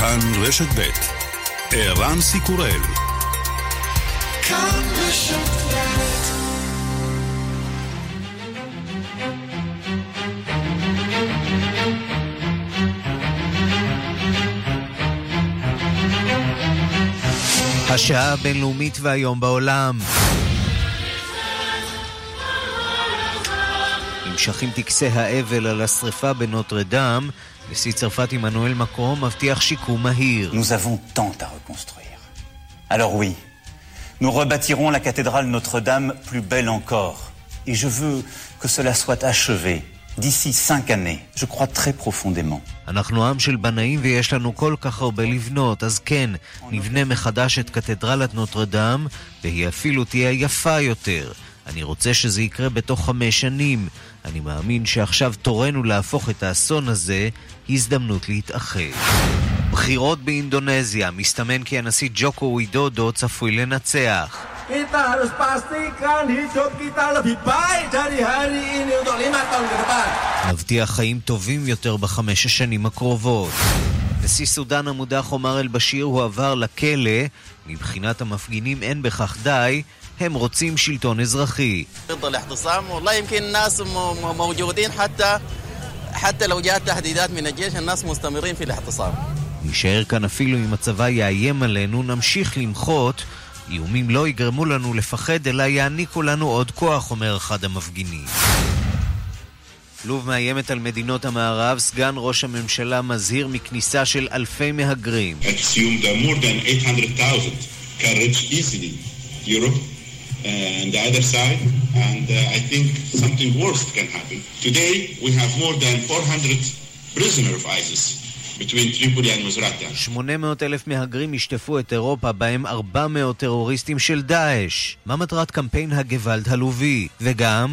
כאן רשת ב' ערן סיקורל השעה הבינלאומית והיום בעולם. נמשכים טקסי האבל על השרפה בנוטרדם, נשיא צרפת עמנואל מקרום מבטיח שיקום מהיר. Nous avons tant à reconstruire. Alors oui, nous rebâtirons la cathédrale Notre-Dame plus belle encore. Et je veux que cela soit achevé d'ici cinq années. Je crois très profondément. אנחנו עם של בנאים ויש לנו כל כך הרבה לבנות, אז כן, נבנה מחדש את קתדרלת נוטרדם, והיא אפילו תהיה יפה יותר. אני רוצה שזה יקרה בתוך חמש שנים. אני מאמין שעכשיו תורנו להפוך את האסון הזה הזדמנות להתאחד. בחירות באינדונזיה, מסתמן כי הנשיא ג'וקו ווידודו צפוי לנצח. מבטיח חיים טובים יותר בחמש השנים הקרובות. נשיא סודאן המודח עומר אל-בשיר הועבר לכלא, מבחינת המפגינים אין בכך די, הם רוצים שלטון אזרחי. נשאר כאן אפילו אם הצבא יאיים עלינו, נמשיך למחות. איומים לא יגרמו לנו לפחד, אלא יעניקו לנו עוד כוח, אומר אחד המפגינים. לוב מאיימת על מדינות המערב, סגן ראש הממשלה מזהיר מכניסה של אלפי מהגרים. And the other side, and uh, I think something worse can happen. Today, we have more than 400 prisoners of ISIS. 800 אלף מהגרים ישטפו את אירופה, בהם 400 טרוריסטים של דאעש. מה מטרת קמפיין הגוואלד הלובי? וגם...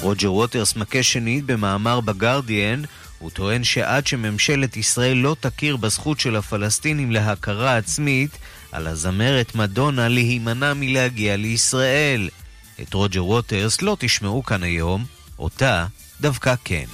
רוג'ר ווטרס מכה שנית במאמר בגרדיאן הוא טוען שעד שממשלת ישראל לא תכיר בזכות של הפלסטינים להכרה עצמית, על הזמרת מדונה להימנע מלהגיע לישראל. את רוג'ר ווטרס לא תשמעו כאן היום, אותה דווקא כן.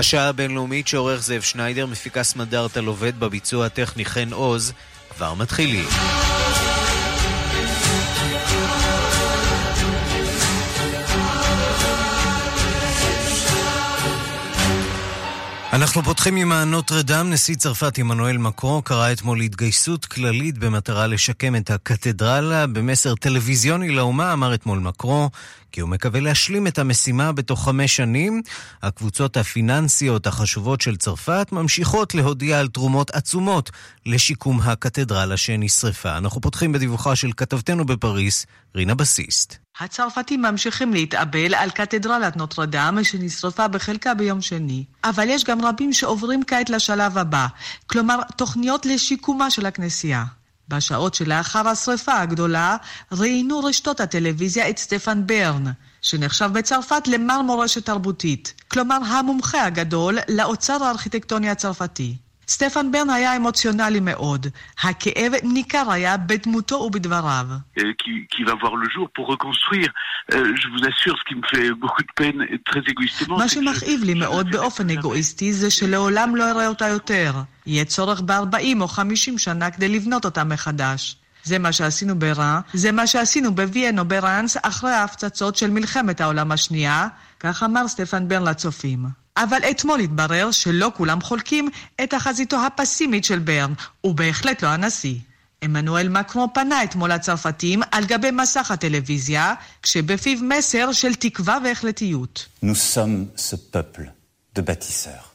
השעה הבינלאומית שעורך זאב שניידר, מפיקה סמדארטה לובד בביצוע הטכני חן עוז, כבר מתחילים. אנחנו פותחים עם הנוטרדם. נשיא צרפת עמנואל מקרו קרא אתמול התגייסות כללית במטרה לשקם את הקתדרלה. במסר טלוויזיוני לאומה אמר אתמול מקרו כי הוא מקווה להשלים את המשימה בתוך חמש שנים. הקבוצות הפיננסיות החשובות של צרפת ממשיכות להודיע על תרומות עצומות לשיקום הקתדרלה שנשרפה. אנחנו פותחים בדיווחה של כתבתנו בפריס, רינה בסיסט. הצרפתים ממשיכים להתאבל על קתדרלת נוטרדם שנשרפה בחלקה ביום שני. אבל יש גם רבים שעוברים כעת לשלב הבא, כלומר תוכניות לשיקומה של הכנסייה. בשעות שלאחר השרפה הגדולה ראיינו רשתות הטלוויזיה את סטפן ברן, שנחשב בצרפת למר מורשת תרבותית, כלומר המומחה הגדול לאוצר הארכיטקטוני הצרפתי. סטפן ברן היה אמוציונלי מאוד. הכאב ניכר היה בדמותו ובדבריו. מה שמכאיב לי מאוד באופן אגואיסטי זה שלעולם לא אראה אותה יותר. יהיה צורך ב-40 או 50 שנה כדי לבנות אותה מחדש. זה מה שעשינו ברע, זה מה שעשינו בוויאן או בראנס אחרי ההפצצות של מלחמת העולם השנייה, כך אמר סטפן ברן לצופים. אבל אתמול התברר שלא כולם חולקים את החזיתו הפסימית של ברן, ובהחלט לא הנשיא. עמנואל מקרו פנה אתמול לצרפתים על גבי מסך הטלוויזיה, כשבפיו מסר של תקווה והחלטיות. Nous sommes ce peuple de bâtisseurs.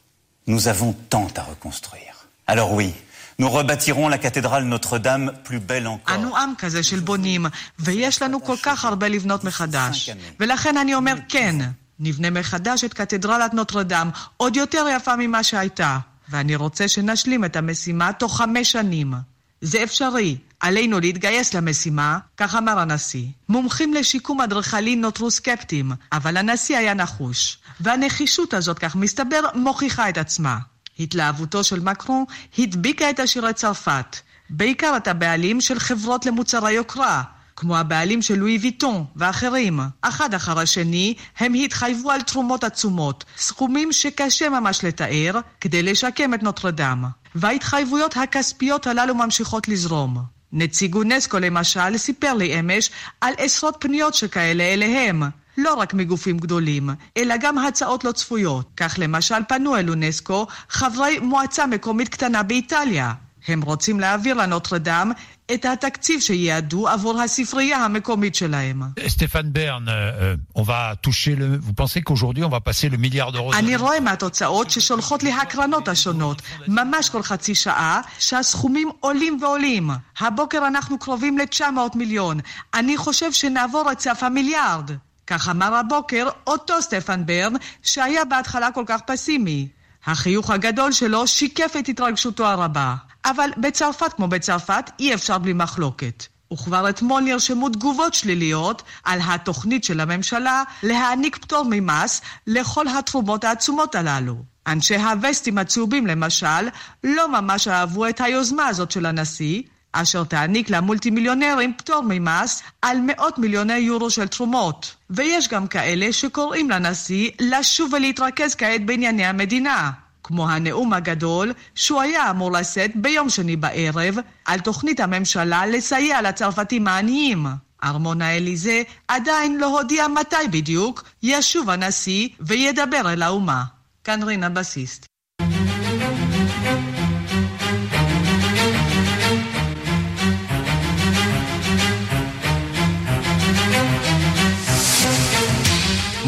Nous avons tant à reconstruire. Alors oui, nous rebâtirons la cathédrale Notre-Dame plus belle encore. אנו עם כזה של בונים, ויש לנו כל כך הרבה לבנות מחדש. ולכן אני אומר כן, נבנה מחדש את קתדרלת נוטרדם, עוד יותר יפה ממה שהייתה. ואני רוצה שנשלים את המשימה תוך חמש שנים. זה אפשרי, עלינו להתגייס למשימה, כך אמר הנשיא. מומחים לשיקום אדריכלי נותרו סקפטיים, אבל הנשיא היה נחוש. והנחישות הזאת, כך מסתבר, מוכיחה את עצמה. התלהבותו של מקרון הדביקה את עשירי צרפת, בעיקר את הבעלים של חברות למוצרי יוקרה, כמו הבעלים של לואי ויטון ואחרים. אחד אחר השני הם התחייבו על תרומות עצומות, סכומים שקשה ממש לתאר, כדי לשקם את נוטרדם. וההתחייבויות הכספיות הללו ממשיכות לזרום. נציג אונסקו למשל סיפר לי אמש על עשרות פניות שכאלה אליהם. לא רק מגופים גדולים, אלא גם הצעות לא צפויות. כך למשל פנו אל אונסקו חברי מועצה מקומית קטנה באיטליה. הם רוצים להעביר לנוטרדם את התקציב שיעדו עבור הספרייה המקומית שלהם. סטפן ברן, on va toucher le... vous pensez qu'aujourd'hui on va passer le milliard d'euros? אני רואה מהתוצאות ששולחות לי הקרנות השונות, ממש כל חצי שעה, שהסכומים עולים ועולים. הבוקר אנחנו קרובים ל-900 מיליון. אני חושב שנעבור את סף המיליארד. כך אמר הבוקר אותו סטפן ברן, שהיה בהתחלה כל כך פסימי. החיוך הגדול שלו שיקף את התרגשותו הרבה. אבל בצרפת כמו בצרפת אי אפשר בלי מחלוקת. וכבר אתמול נרשמו תגובות שליליות על התוכנית של הממשלה להעניק פטור ממס לכל התרומות העצומות הללו. אנשי הווסטים הצהובים למשל לא ממש אהבו את היוזמה הזאת של הנשיא, אשר תעניק למולטי מיליונרים פטור ממס על מאות מיליוני יורו של תרומות. ויש גם כאלה שקוראים לנשיא לשוב ולהתרכז כעת בענייני המדינה. כמו הנאום הגדול שהוא היה אמור לשאת ביום שני בערב על תוכנית הממשלה לסייע לצרפתים העניים. ארמון האליזה עדיין לא הודיע מתי בדיוק ישוב הנשיא וידבר אל האומה. כאן רינה בסיסט.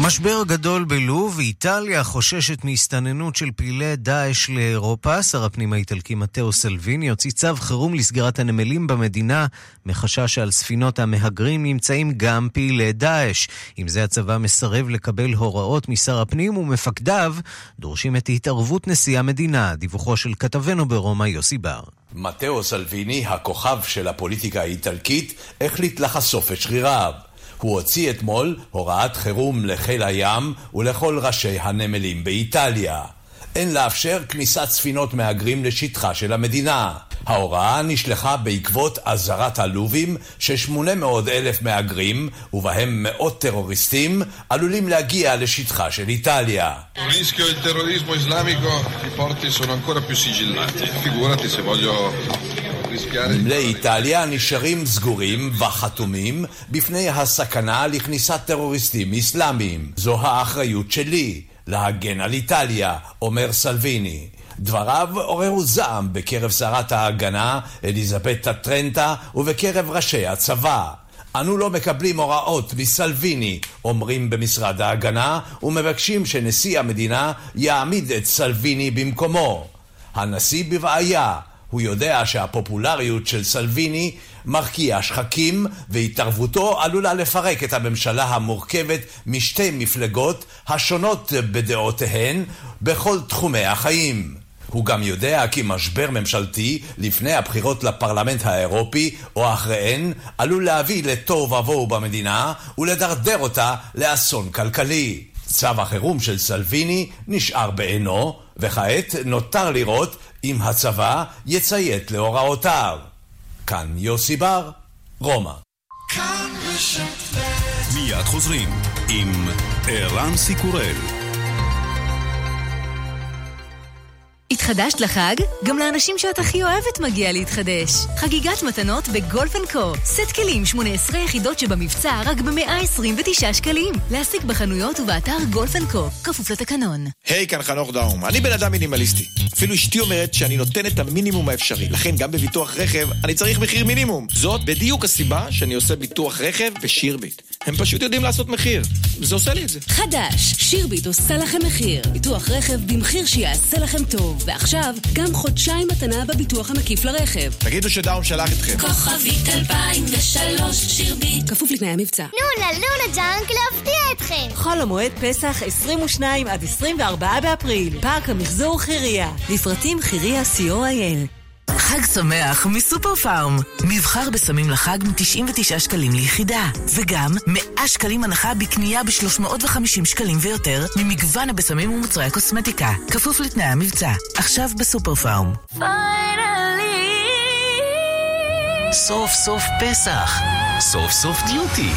משבר גדול בלוב, איטליה חוששת מהסתננות של פעילי דאעש לאירופה. שר הפנים האיטלקי מתאו סלוויני הוציא צו חירום לסגירת הנמלים במדינה, מחשש שעל ספינות המהגרים נמצאים גם פעילי דאעש. עם זה הצבא מסרב לקבל הוראות משר הפנים ומפקדיו דורשים את התערבות נשיא המדינה. דיווחו של כתבנו ברומא יוסי בר. מתאו סלוויני, הכוכב של הפוליטיקה האיטלקית, החליט לחשוף את שריריו. הוא הוציא אתמול הוראת חירום לחיל הים ולכל ראשי הנמלים באיטליה. אין לאפשר כניסת ספינות מהגרים לשטחה של המדינה. ההוראה נשלחה בעקבות אזהרת הלובים ש-800 אלף מהגרים, ובהם מאות טרוריסטים, עלולים להגיע לשטחה של איטליה. נמלי איטליה נשארים סגורים וחתומים בפני הסכנה לכניסת טרוריסטים אסלאמיים. זו האחריות שלי, להגן על איטליה, אומר סלוויני. דבריו עוררו זעם בקרב שרת ההגנה, אליזבת טרנטה, ובקרב ראשי הצבא. אנו לא מקבלים הוראות מסלוויני, אומרים במשרד ההגנה, ומבקשים שנשיא המדינה יעמיד את סלוויני במקומו. הנשיא בבעיה, הוא יודע שהפופולריות של סלוויני מרקיע שחקים, והתערבותו עלולה לפרק את הממשלה המורכבת משתי מפלגות השונות בדעותיהן בכל תחומי החיים. הוא גם יודע כי משבר ממשלתי לפני הבחירות לפרלמנט האירופי או אחריהן עלול להביא לתוהו ובוהו במדינה ולדרדר אותה לאסון כלכלי. צו החירום של סלוויני נשאר בעינו, וכעת נותר לראות אם הצבא יציית להוראותיו. כאן יוסי בר, רומא. מיד חוזרים עם ערן סיקורל. התחדשת לחג? גם לאנשים שאת הכי אוהבת מגיע להתחדש. חגיגת מתנות ב Golf & Co. סט כלים 18 יחידות שבמבצע רק ב-129 שקלים. להשיג בחנויות ובאתר Golf & Co. כפוף לתקנון. היי, hey, כאן חנוך דאום. אני בן אדם מינימליסטי. אפילו אשתי אומרת שאני נותן את המינימום האפשרי. לכן גם בביטוח רכב אני צריך מחיר מינימום. זאת בדיוק הסיבה שאני עושה ביטוח רכב בשירביט. הם פשוט יודעים לעשות מחיר. זה עושה לי את זה. חדש, שירביט עושה לכם מחיר. ביטוח רכב במחיר שיעשה לכם טוב. ועכשיו, גם חודשיים מתנה בביטוח המקיף לרכב. תגידו שדאום שלח אתכם. כוכבית 2003 שירביט. כפוף לתנאי המבצע. נונה, נונה ג'אנק להפתיע אתכם. חול המועד פסח 22 עד 24 באפריל. פארק המחזור חיריה. לפרטים חיריה co.il חג שמח מסופר פארם. מבחר בסמים לחג מ-99 שקלים ליחידה. וגם 100 שקלים הנחה בקנייה ב-350 שקלים ויותר ממגוון הבשמים ומוצרי הקוסמטיקה. כפוף לתנאי המבצע. עכשיו בסופר פארם. סוף סוף פסח. סוף סוף דיוטי.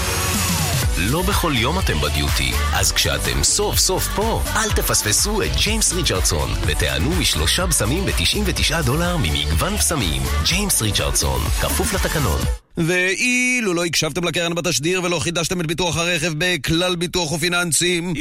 לא בכל יום אתם בדיוטי, אז כשאתם סוף סוף פה, אל תפספסו את ג'יימס ריצ'רדסון ותענו משלושה בשמים ב-99 דולר ממגוון בשמים. ג'יימס ריצ'רדסון, כפוף לתקנון. ואילו לא הקשבתם לקרן בתשדיר ולא חידשתם את ביטוח הרכב בכלל ביטוח ופיננסים,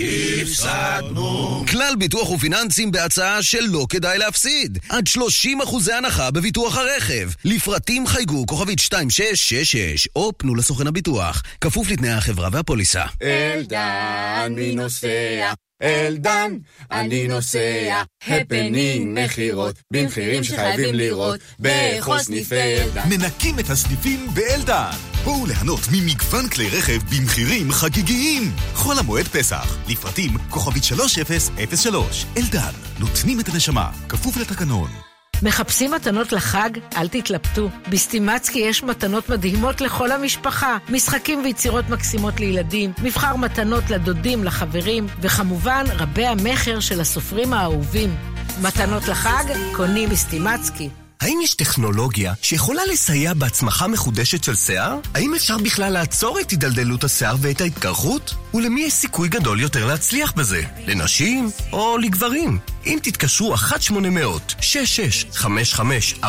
הפסדנו. כלל ביטוח ופיננסים בהצעה שלא כדאי להפסיד. עד 30 אחוזי הנחה בביטוח הרכב. לפרטים חייגו כוכבית 2666 או פנו לסוכן הביטוח. כפוף לתנאי החברה והפוליסה. אלדן, מי נוסע? אלדן, אני נוסע, הפנינג מכירות, במחירים שחייבים לראות, בכל סניפי אלדן. מנקים את הסניפים באלדן. בואו ליהנות ממגוון כלי רכב במחירים חגיגיים. חול המועד פסח, לפרטים כוכבית 3003. אלדן, נותנים את הנשמה, כפוף לתקנון. מחפשים מתנות לחג? אל תתלבטו. בסטימצקי יש מתנות מדהימות לכל המשפחה. משחקים ויצירות מקסימות לילדים, מבחר מתנות לדודים, לחברים, וכמובן רבי המכר של הסופרים האהובים. מתנות לחג? קונים בסטימצקי. האם יש טכנולוגיה שיכולה לסייע בהצמחה מחודשת של שיער? האם אפשר בכלל לעצור את הידלדלות השיער ואת ההתקרחות? ולמי יש סיכוי גדול יותר להצליח בזה? לנשים או לגברים? אם תתקשרו 1-800-665544,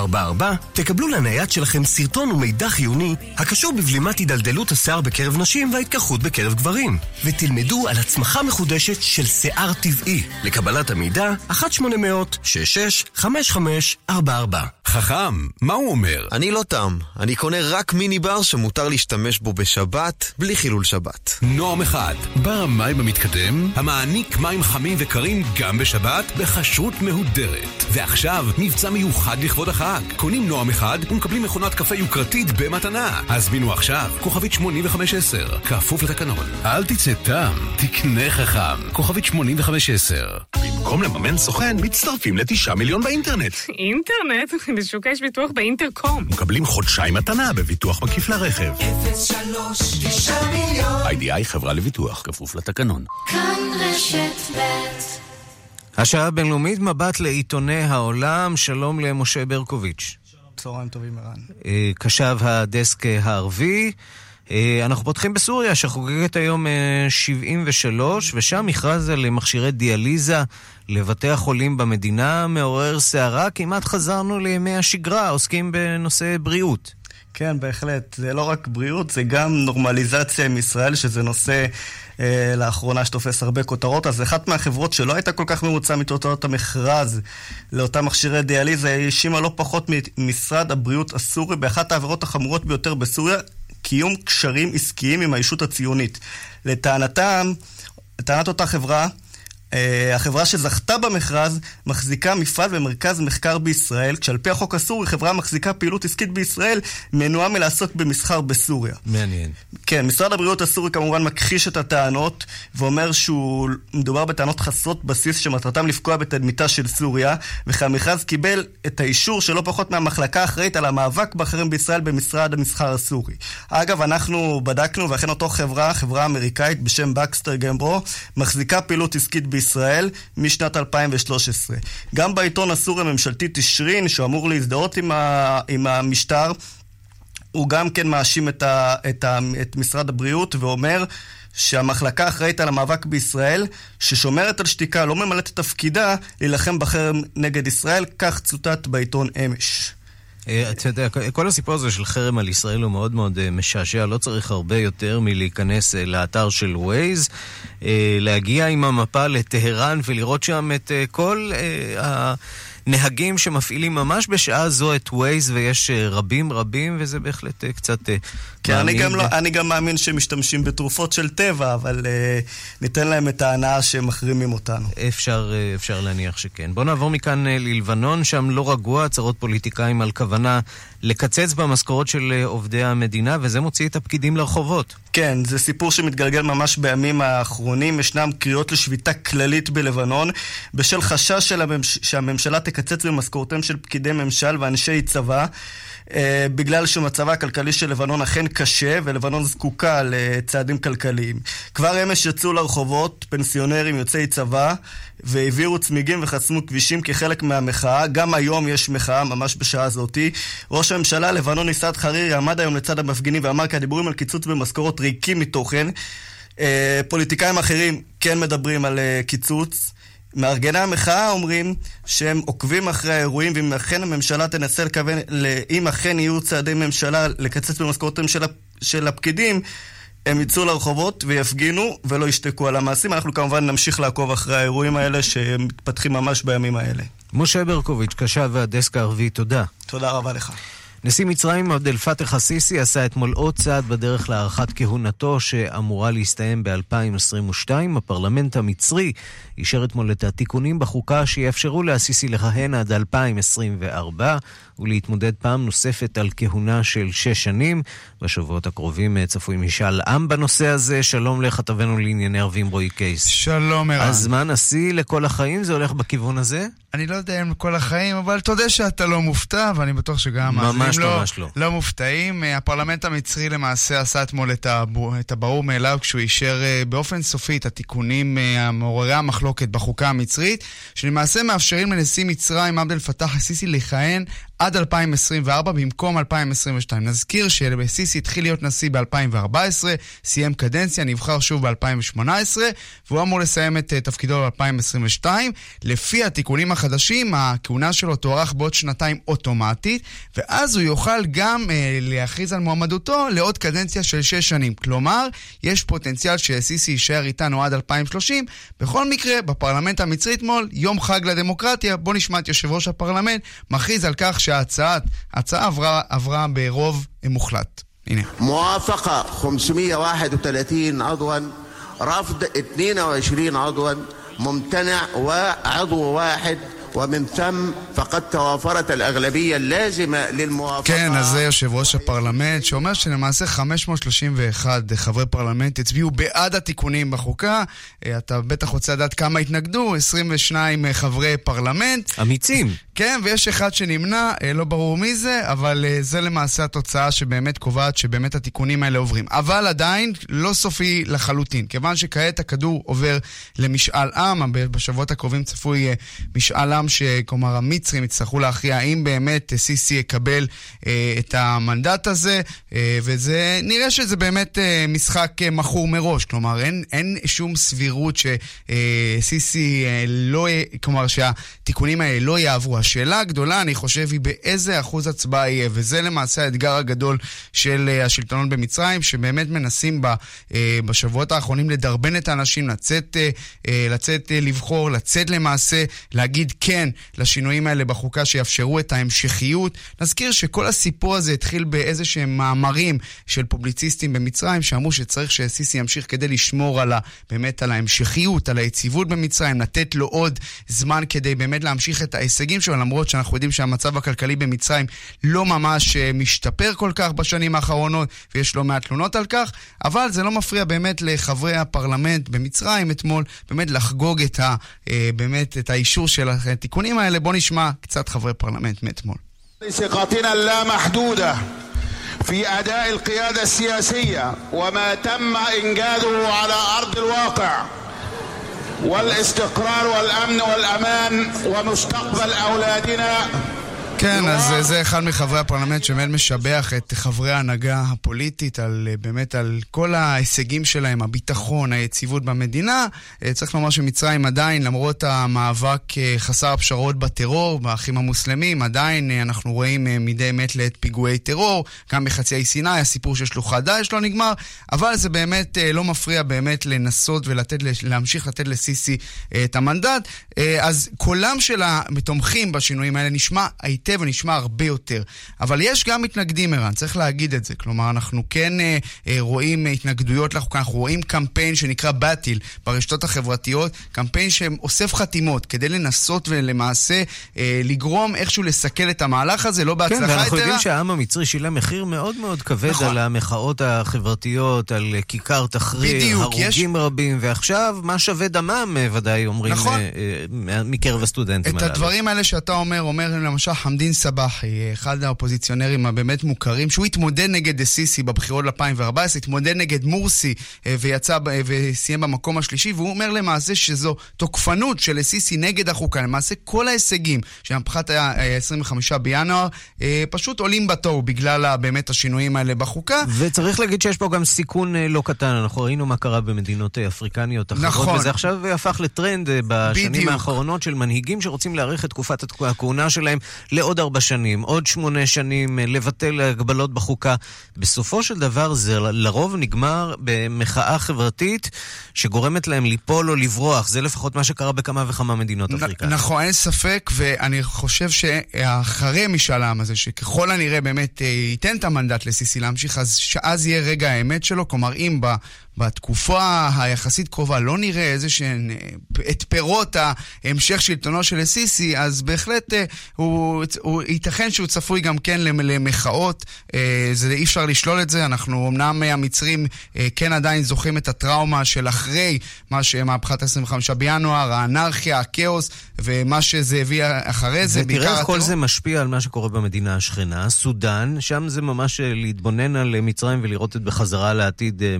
תקבלו לנייד שלכם סרטון ומידע חיוני הקשור בבלימת הידלדלות השיער בקרב נשים וההתקרחות בקרב גברים, ותלמדו על הצמחה מחודשת של שיער טבעי. לקבלת המידע, 1-800-665544. חכם, מה הוא אומר? אני לא תם, אני קונה רק מיני בר שמותר להשתמש בו בשבת, בלי חילול שבת. נועם אחד, בר המים המתקדם, המעניק מים חמים וקרים גם בשבת, בכשרות מהודרת. ועכשיו, מבצע מיוחד לכבוד החג. קונים נועם אחד ומקבלים מכונת קפה יוקרתית במתנה. הזמינו עכשיו, כוכבית 8510, כפוף לתקנון. אל תצא תם, תקנה חכם. כוכבית 8510. במקום לממן סוכן, מצטרפים לתשעה מיליון באינטרנט. אינטרנט? בשוק יש ביטוח באינטרקום. מקבלים חודשיים מתנה בביטוח מקיף לרכב. 03 9 מיליון. איי-די-איי חברה לביטוח, כפוף לתקנון. כאן רשת ב' השעה הבינלאומית, מבט לעיתוני העולם, שלום למשה ברקוביץ'. צהריים טובים, ערן. אה, קשב הדסק הערבי. אה, אנחנו פותחים בסוריה, שחוגגת היום 73, ושם מכרז על מכשירי דיאליזה לבתי החולים במדינה מעורר סערה. כמעט חזרנו לימי השגרה, עוסקים בנושא בריאות. כן, בהחלט. זה לא רק בריאות, זה גם נורמליזציה עם ישראל, שזה נושא אה, לאחרונה שתופס הרבה כותרות. אז אחת מהחברות שלא הייתה כל כך ממוצע מתוצאות המכרז לאותם מכשירי דיאליזה, האשימה לא פחות ממשרד הבריאות הסורי באחת העבירות החמורות ביותר בסוריה, קיום קשרים עסקיים עם הישות הציונית. לטענתם, לטענת אותה חברה, החברה שזכתה במכרז מחזיקה מפעל ומרכז מחקר בישראל, כשעל פי החוק הסורי חברה מחזיקה פעילות עסקית בישראל מנועה מלעסוק במסחר בסוריה. מעניין. כן, משרד הבריאות הסורי כמובן מכחיש את הטענות ואומר שהוא מדובר בטענות חסרות בסיס שמטרתם לפגוע בתדמיתה של סוריה וכי המכרז קיבל את האישור שלא פחות מהמחלקה האחראית על המאבק באחרים בישראל במשרד המסחר הסורי. אגב, אנחנו בדקנו ואכן אותו חברה, חברה אמריקאית בשם בקסטר גמברו, מחזיקה פעילות עסקית בישראל בישראל משנת 2013. גם בעיתון הסורי הממשלתי תשרין, שאמור להזדהות עם, ה, עם המשטר, הוא גם כן מאשים את, ה, את, ה, את משרד הבריאות ואומר שהמחלקה האחראית על המאבק בישראל, ששומרת על שתיקה, לא ממלאת את תפקידה להילחם בחרם נגד ישראל, כך צוטט בעיתון אמש. אה, אתה יודע, כל הסיפור הזה של חרם על ישראל הוא מאוד מאוד אה, משעשע, לא צריך הרבה יותר מלהיכנס אה, לאתר של ווייז, להגיע עם המפה לטהרן ולראות שם את כל ה... נהגים שמפעילים ממש בשעה זו את ווייז, ויש אה, רבים רבים, וזה בהחלט אה, קצת אה, כן, אני גם, לא, אני גם מאמין שהם משתמשים בתרופות של טבע, אבל uh, ניתן להם את ההנאה שהם מחרימים אותנו. אפשר, אפשר להניח שכן. בואו נעבור מכאן ללבנון, שם לא רגוע, הצהרות פוליטיקאים על כוונה לקצץ במשכורות של אה, עובדי המדינה, וזה מוציא את הפקידים לרחובות. כן, זה סיפור שמתגלגל ממש בימים האחרונים. ישנם קריאות לשביתה כללית בלבנון, בשל חשש של הממש... שהממשלה תקצץ במשכורותיהם של פקידי ממשל ואנשי צבא. אה, בגלל שמצבה הכלכלי של לבנון אכן קשה, ולבנון זקוקה לצעדים כלכליים. כבר אמש יצאו לרחובות פנסיונרים יוצאי צבא, והעבירו צמיגים וחסמו כבישים כחלק מהמחאה. גם היום יש מחאה, ממש בשעה זאתי. ראש הממשלה הלבנוני סעד חרירי עמד היום לצד המפגינים ואמר כי הדיבורים על קיצוץ במשכורות ריקים מתוכן. אה, פוליטיקאים אחרים כן מדברים על אה, קיצוץ. מארגני המחאה אומרים שהם עוקבים אחרי האירועים, ואם אכן הממשלה תנסה לכוון, אם אכן יהיו צעדי ממשלה לקצץ במשכורותיהם של, של הפקידים, הם יצאו לרחובות ויפגינו ולא ישתקו על המעשים. אנחנו כמובן נמשיך לעקוב אחרי האירועים האלה שמתפתחים ממש בימים האלה. משה ברקוביץ', קשב והדסק הערבי, תודה. תודה רבה לך. נשיא מצרים עבד אל-פתח א-סיסי עשה אתמול עוד צעד בדרך להארכת כהונתו שאמורה להסתיים ב-2022. הפרלמנט המצרי אישר אתמול את התיקונים בחוקה שיאפשרו לאסיסי לכהן עד 2024 ולהתמודד פעם נוספת על כהונה של שש שנים. בשבועות הקרובים אה, צפוי משאל עם בנושא הזה. שלום לכתבנו לענייני ערבים רועי קייס. שלום ערן. אז מה נשיא לכל החיים? זה הולך בכיוון הזה? אני לא יודע אם לכל החיים, אבל תודה שאתה לא מופתע, ואני בטוח שגם ממש לא, לא. לא מופתעים. אה, הפרלמנט המצרי למעשה עשה אתמול את, הבור, את הברור מאליו כשהוא אישר אה, באופן סופי את התיקונים המעוררי המחלוקת בחוקה המצרית, שלמעשה מאפשרים לנשיא מצרים עבד אל-פתאח א-סיסי לכהן עד 2024 במקום 2022. נזכיר שסיסי התחיל להיות נשיא ב-2014, סיים קדנציה, נבחר שוב ב-2018, והוא אמור לסיים את uh, תפקידו ב-2022. לפי התיקונים החדשים, הכהונה שלו תוארך בעוד שנתיים אוטומטית, ואז הוא יוכל גם uh, להכריז על מועמדותו לעוד קדנציה של שש שנים. כלומר, יש פוטנציאל שסיסי יישאר איתנו עד 2030. בכל מקרה, בפרלמנט המצרי אתמול, יום חג לדמוקרטיה, בואו נשמע את יושב ראש הפרלמנט, מכריז על כך ש... שההצעה עברה, עברה ברוב מוחלט. הנה. موافقة 531 عضوا رفض 22 عضوا ممتنع وعضو واحد ومن ثم فقد توافرت الأغلبية اللازمة للموافقة כן, אז זה יושב ראש הפרלמנט, שאומר שלמעשה 531 חברי פרלמנט הצביעו בעד התיקונים בחוקה. אה, אתה בטח רוצה לדעת כמה התנגדו, 22 חברי פרלמנט. אמיצים. כן, ויש אחד שנמנע, אה, לא ברור מי זה, אבל אה, זה למעשה התוצאה שבאמת קובעת שבאמת התיקונים האלה עוברים. אבל עדיין לא סופי לחלוטין, כיוון שכעת הכדור עובר למשאל עם, בשבועות הקרובים צפוי משאל עם, שכלומר המצרים יצטרכו להכריע האם באמת סיסי יקבל אה, את המנדט הזה, אה, וזה, נראה שזה באמת אה, משחק אה, מכור מראש, כלומר אין, אין שום סבירות שסיסי אה, לא, כלומר שהתיקונים האלה לא יעברו. השאלה הגדולה, אני חושב, היא באיזה אחוז הצבעה יהיה, וזה למעשה האתגר הגדול של uh, השלטונות במצרים, שבאמת מנסים ב, uh, בשבועות האחרונים לדרבן את האנשים לצאת, uh, uh, לצאת uh, לבחור, לצאת למעשה, להגיד כן לשינויים האלה בחוקה שיאפשרו את ההמשכיות. נזכיר שכל הסיפור הזה התחיל באיזה שהם מאמרים של פובליציסטים במצרים, שאמרו שצריך שסיסי ימשיך כדי לשמור על ה, באמת על ההמשכיות, על היציבות במצרים, לתת לו עוד זמן כדי באמת להמשיך את ההישגים שלו. למרות שאנחנו יודעים שהמצב הכלכלי במצרים לא ממש אה, משתפר כל כך בשנים האחרונות, ויש לא מעט תלונות על כך, אבל זה לא מפריע באמת לחברי הפרלמנט במצרים אתמול, באמת לחגוג את, ה, אה, באמת את האישור של התיקונים האלה. בואו נשמע קצת חברי פרלמנט מאתמול. في أداء القيادة السياسية وما تم إنجازه على أرض الواقع والاستقرار والأمن والأمان ومستقبل أولادنا כן, אז זה אחד מחברי הפרלמנט שבאמת משבח את חברי ההנהגה הפוליטית על באמת על כל ההישגים שלהם, הביטחון, היציבות במדינה. אה, צריך לומר שמצרים עדיין, למרות המאבק אה, חסר הפשרות בטרור, באחים המוסלמים, עדיין אה, אנחנו רואים מדי מת לעת פיגועי טרור, גם בחצי האי סיני, הסיפור של שלוחת דאעש לא נגמר, אבל זה באמת לא מפריע באמת לנסות ולהמשיך לתת לסיסי את המנדט. אז קולם של התומכים בשינויים האלה נשמע היטב. היטב ונשמע הרבה יותר. אבל יש גם מתנגדים, ערן, צריך להגיד את זה. כלומר, אנחנו כן אה, אה, רואים התנגדויות לחוקה, אנחנו רואים קמפיין שנקרא באטיל ברשתות החברתיות, קמפיין שאוסף חתימות כדי לנסות ולמעשה אה, לגרום איכשהו לסכל את המהלך הזה, לא בהצלחה יתרה. כן, ואנחנו יודעים שהעם המצרי שילם מחיר מאוד מאוד כבד נכון. על המחאות החברתיות, על כיכר תחריר, בדיוק, הרוגים יש... רבים, ועכשיו מה שווה דמם, ודאי אומרים נכון. מקרב הסטודנטים הללו. את הדברים האלה שאתה אומר, אומר למשל חמדין סבחי, אחד האופוזיציונרים הבאמת מוכרים, שהוא התמודד נגד סיסי בבחירות 2014, התמודד נגד מורסי ויצא וסיים במקום השלישי, והוא אומר למעשה שזו תוקפנות של סיסי נגד החוקה. למעשה כל ההישגים שהמפחת היה 25 בינואר, פשוט עולים בתור בגלל באמת השינויים האלה בחוקה. וצריך להגיד שיש פה גם סיכון לא קטן, אנחנו ראינו מה קרה במדינות אפריקניות אחרות, נכון. וזה עכשיו הפך לטרנד בשנים בדיוק. האחרונות של מנהיגים שרוצים להאריך את תקופת הכהונה שלהם לעוד ארבע שנים, עוד שמונה שנים, לבטל הגבלות בחוקה. בסופו של דבר זה לרוב נגמר במחאה חברתית שגורמת להם ליפול או לברוח. זה לפחות מה שקרה בכמה וכמה מדינות אפריקאיות. נכון, אין ספק, ואני חושב שאחרי משאל העם הזה, שככל הנראה באמת אה, ייתן את המנדט לסיסי להמשיך, אז שאז יהיה רגע האמת שלו. כלומר, אם בתקופה היחסית קרובה לא נראה איזה שהן, אה, את פירות המשך שלטונו של סיסי, אז בהחלט אה, הוא, הוא ייתכן שהוא צפוי גם כן למחאות. זה אי אפשר לשלול את זה. אנחנו אמנם המצרים כן עדיין זוכרים את הטראומה של אחרי מה שמהפכת 25 בינואר, האנרכיה, הכאוס, ומה שזה הביא אחרי זה, בעיקר. ותראה איך כל זה משפיע על מה שקורה במדינה השכנה, סודאן, שם זה ממש להתבונן על מצרים ולראות את בחזרה לעתיד אה,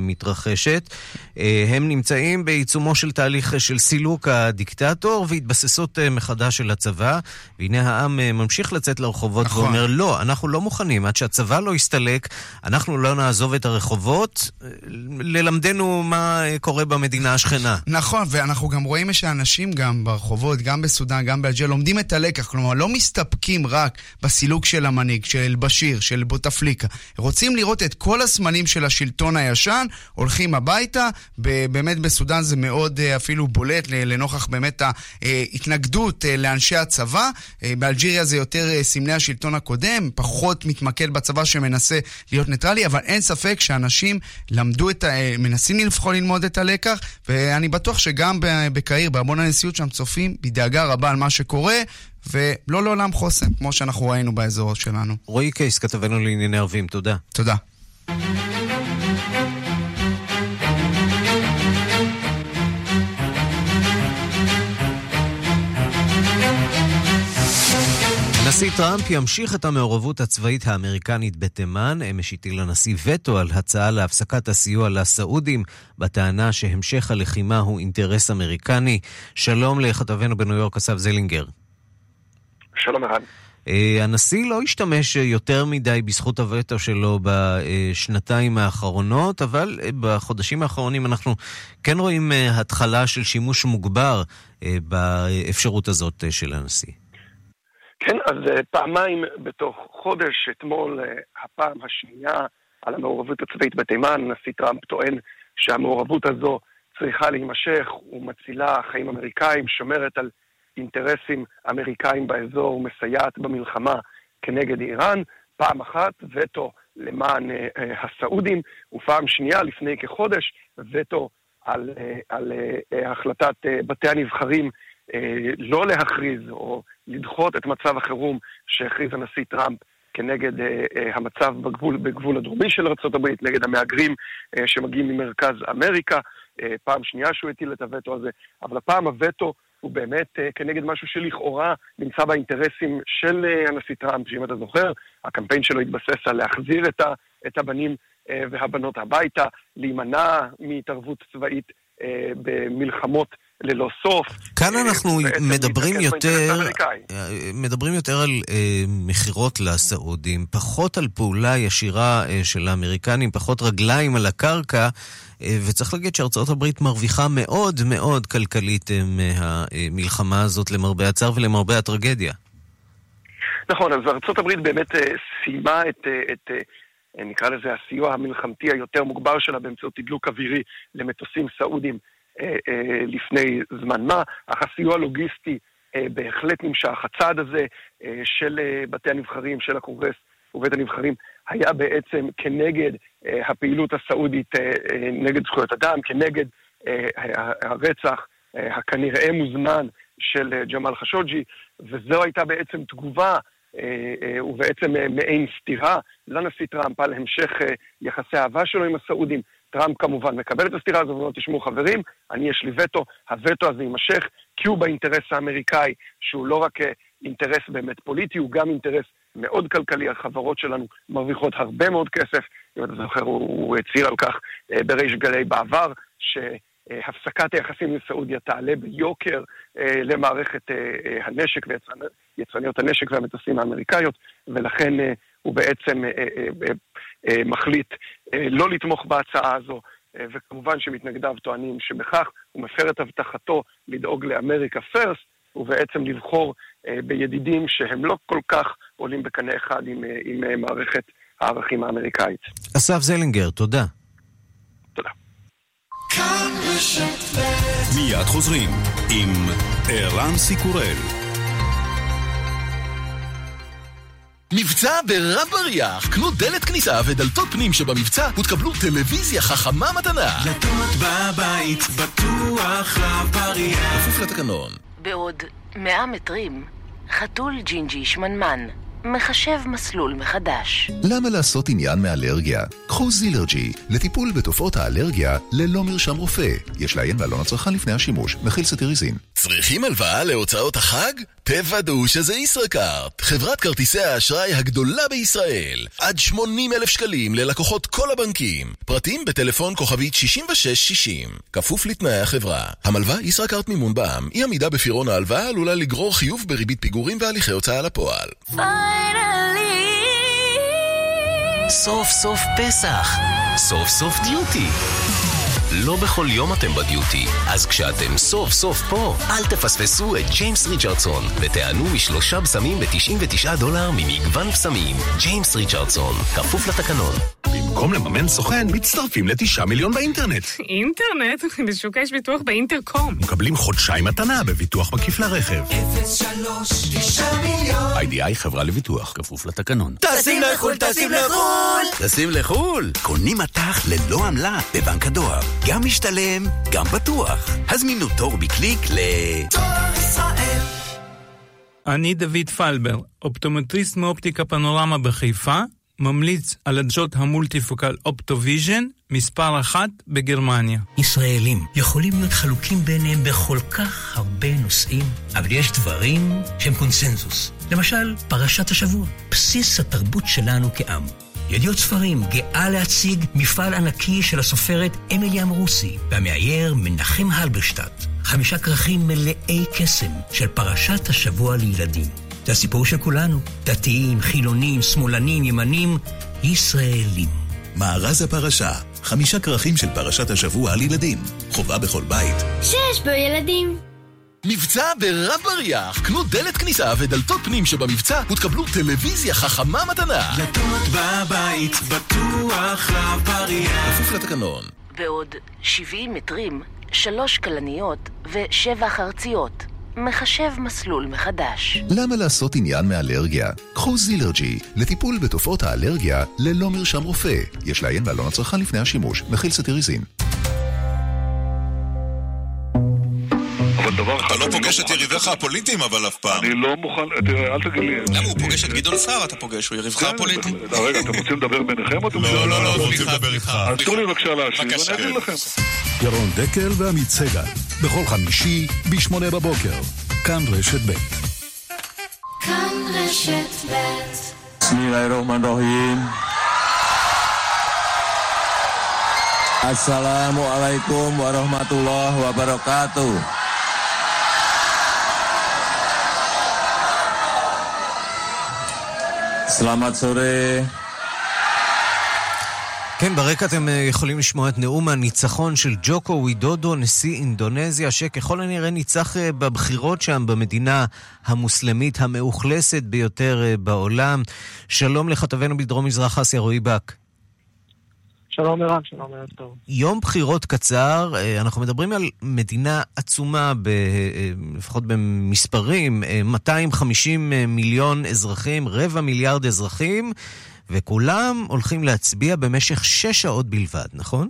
מתרחשת. אה, הם נמצאים בעיצומו של תהליך של סילוק הדיקטטור והתבססות אה, מחדש של הצבא, והנה העם ממשיך לצאת לרחובות נכון. ואומר, לא, אנחנו לא מוכנים, עד שהצבא לא יסתלק, אנחנו לא נעזוב את הרחובות, ללמדנו מה קורה במדינה השכנה. נכון, ואנחנו גם רואים שאנשים גם ברחובות, גם בסודאן, גם באלג'יר, לומדים את הלקח, כלומר לא מסתפקים רק בסילוק של המנהיג, של אל-בשיר, של בוטפליקה. רוצים לראות את כל הסמנים של השלטון הישן, הולכים הביתה, באמת בסודאן זה מאוד אה, אפילו בולט לנוכח באמת ההתנגדות אה, לאנשי הצבא. אה, באלג'יריה זה יותר סמלי השלטון הקודם, פחות מתמקד בצבא שמנסה להיות ניטרלי, אבל אין ספק שאנשים למדו את ה... מנסים לפחות ללמוד את הלקח, ואני בטוח שגם בקהיר, בהמון הנשיאות שם צופים בדאגה רבה על מה שקורה, ולא לעולם חוסן, כמו שאנחנו ראינו באזור שלנו. רועי קייס, כתבנו לענייני ערבים, תודה. תודה. הנשיא טראמפ ימשיך את המעורבות הצבאית האמריקנית בתימן. אמש הטיל הנשיא וטו על הצעה להפסקת הסיוע לסעודים, בטענה שהמשך הלחימה הוא אינטרס אמריקני. שלום לכתבנו בניו יורק, אסף זלינגר. שלום ערן. Uh, הנשיא לא השתמש יותר מדי בזכות הווטו שלו בשנתיים האחרונות, אבל uh, בחודשים האחרונים אנחנו כן רואים uh, התחלה של שימוש מוגבר באפשרות הזאת של הנשיא. כן, אז אה, פעמיים בתוך חודש, אתמול אה, הפעם השנייה על המעורבות הצבאית בתימן, הנשיא טראמפ טוען שהמעורבות הזו צריכה להימשך ומצילה חיים אמריקאים, שומרת על אינטרסים אמריקאים באזור ומסייעת במלחמה כנגד איראן. פעם אחת וטו למען אה, הסעודים, ופעם שנייה, לפני כחודש, וטו על, על החלטת בתי הנבחרים לא להכריז או לדחות את מצב החירום שהכריז הנשיא טראמפ כנגד uh, uh, המצב בגבול, בגבול הדרומי של ארה"ב, נגד המהגרים שמגיעים ממרכז אמריקה. פעם שנייה שהוא הטיל את הווטו הזה, אבל הפעם הווטו הוא באמת כנגד משהו שלכאורה נמצא באינטרסים של הנשיא טראמפ, שאם אתה זוכר, הקמפיין שלו התבסס על להחזיר את, ה, את הבנים והבנות הביתה, להימנע מהתערבות צבאית במלחמות ללא סוף. כאן אה, אנחנו מדברים יותר, אה, מדברים יותר על אה, מכירות לסעודים, פחות על פעולה ישירה אה, של האמריקנים, פחות רגליים על הקרקע, אה, וצריך להגיד שארצות הברית מרוויחה מאוד מאוד כלכלית אה, מהמלחמה הזאת, למרבה הצער ולמרבה הטרגדיה. נכון, אז ארצות הברית באמת אה, סיימה את... אה, את נקרא לזה הסיוע המלחמתי היותר מוגבר שלה באמצעות תדלוק אווירי למטוסים סעודים אה, אה, לפני זמן מה, אך הסיוע הלוגיסטי בהחלט נמשך. הצעד הזה של בתי הנבחרים, של הקונגרס ובית הנבחרים, היה בעצם כנגד הפעילות הסעודית נגד זכויות אדם, כנגד הרצח הכנראה מוזמן של ג'מאל חשוג'י, וזו הייתה בעצם תגובה ובעצם מעין סתירה לנשיא טראמפ על המשך יחסי האהבה שלו עם הסעודים. טראמפ כמובן מקבל את הסתירה הזו ואומר, תשמעו חברים, אני יש לי וטו, הווטו הזה יימשך, כי הוא באינטרס האמריקאי, שהוא לא רק אינטרס באמת פוליטי, הוא גם אינטרס מאוד כלכלי, החברות שלנו מרוויחות הרבה מאוד כסף, אם אתה זוכר, הוא, הוא הצהיר על כך בריש גלי בעבר, שהפסקת היחסים עם סעודיה תעלה ביוקר למערכת הנשק ויצרניות הנשק והמטוסים האמריקאיות, ולכן הוא בעצם מחליט לא לתמוך בהצעה הזו, וכמובן שמתנגדיו טוענים שבכך הוא מפר את הבטחתו לדאוג לאמריקה פרסט, ובעצם לבחור בידידים שהם לא כל כך עולים בקנה אחד עם, עם מערכת הערכים האמריקאית. אסף זלינגר, תודה. תודה. מיד חוזרים עם ערן סיקורל. מבצע ברב בריח, קנו דלת כניסה ודלתות פנים שבמבצע ותקבלו טלוויזיה חכמה מתנה. דלתות בבית, בטוח רב בריח. כפוף לתקנון. בעוד 100 מטרים, חתול ג'ינג'י שמנמן. מחשב מסלול מחדש. למה לעשות עניין מאלרגיה? קחו זילרג'י, לטיפול בתופעות האלרגיה ללא מרשם רופא. יש לעיין בעלון הצרכן לפני השימוש, מכיל סטיריזין. צריכים הלוואה להוצאות החג? תוודאו שזה ישראכרט, חברת כרטיסי האשראי הגדולה בישראל. עד 80 אלף שקלים ללקוחות כל הבנקים. פרטים בטלפון כוכבית 6660. כפוף לתנאי החברה. המלווה ישראכרט מימון בע"מ. אי עמידה בפירעון ההלוואה עלולה לגרור חיוב בריבית פיגורים והליכי הוצאה לפועל. סוף סוף פסח. סוף סוף דיוטי. לא בכל יום אתם בדיוטי, אז כשאתם סוף סוף פה, אל תפספסו את ג'יימס ריצ'רדסון ותענו משלושה בשמים ב-99 דולר ממגוון בשמים. ג'יימס ריצ'רדסון, כפוף לתקנון. במקום לממן סוכן, מצטרפים לתשעה מיליון באינטרנט. אינטרנט? בשוק יש ביטוח באינטרקום. מקבלים חודשיים מתנה בביטוח מקיף לרכב. 03 9 מיליון. איי-די-איי חברה לביטוח, כפוף לתקנון. טסים לחו"ל, טסים לחו"ל! טסים לחו"ל! קונים מט"ח ללא עמלה בבנק הדואר. גם משתלם, גם בטוח. הזמינו תור בקליק ל... ישראל. אני דוד פלבר, אופטומטריסט מאופטיקה פנורמה בחיפה, ממליץ על עדשות המולטיפוקל Optovision, מספר אחת בגרמניה. ישראלים יכולים להיות חלוקים ביניהם בכל כך הרבה נושאים, אבל יש דברים שהם קונסנזוס. למשל, פרשת השבוע, בסיס התרבות שלנו כעם. ידיעות ספרים גאה להציג מפעל ענקי של הסופרת אמילי אמרוסי והמאייר מנחם הלברשטט. חמישה כרכים מלאי קסם של פרשת השבוע לילדים. זה הסיפור של כולנו, דתיים, חילונים, שמאלנים, ימנים, ישראלים. מארז הפרשה, חמישה כרכים של פרשת השבוע על ילדים. חובה בכל בית. שיש בו ילדים. מבצע ברב בריח, קנו דלת כניסה ודלתות פנים שבמבצע ותקבלו טלוויזיה חכמה מתנה. דלתות בבית, בטוח רב בריח. כפוף לתקנון. בעוד 70 מטרים, שלוש כלניות ושבע חרציות. מחשב מסלול מחדש. למה לעשות עניין מאלרגיה? קחו זילרג'י, לטיפול בתופעות האלרגיה ללא מרשם רופא. יש לעיין בעלון הצרכן לפני השימוש, מכיל סטיריזין. פוגש את יריביך הפוליטיים אבל אף פעם. אני לא מוכן, תראה, אל תגיד לי... למה הוא פוגש את גדעון סער אתה פוגש, הוא יריבך הפוליטי. רגע, אתם רוצים לדבר ביניכם או אתם לא, לא, לא, רוצים לדבר איתך. אז תנו לי בבקשה להשיב, ואני אגיד לכם. ירון דקל ועמית סגל, בכל חמישי, ב-8 בבוקר. כאן רשת ב'. כאן רשת ב' Bismillahirrahmanirrahim. Assalamualaikum warahmatullahi wabarakatuh. Selamat sore. כן, ברקע אתם אה, יכולים לשמוע את נאום הניצחון של ג'וקו ווידודו, נשיא אינדונזיה, שככל הנראה ניצח אה, בבחירות שם במדינה המוסלמית המאוכלסת ביותר אה, בעולם. שלום לכתבנו בדרום מזרח אסיה, רועי בק. שלום ערן, שלום ערב טוב. יום בחירות קצר, אה, אנחנו מדברים על מדינה עצומה, ב, אה, לפחות במספרים, אה, 250 מיליון אזרחים, רבע מיליארד אזרחים, וכולם הולכים להצביע במשך שש שעות בלבד, נכון?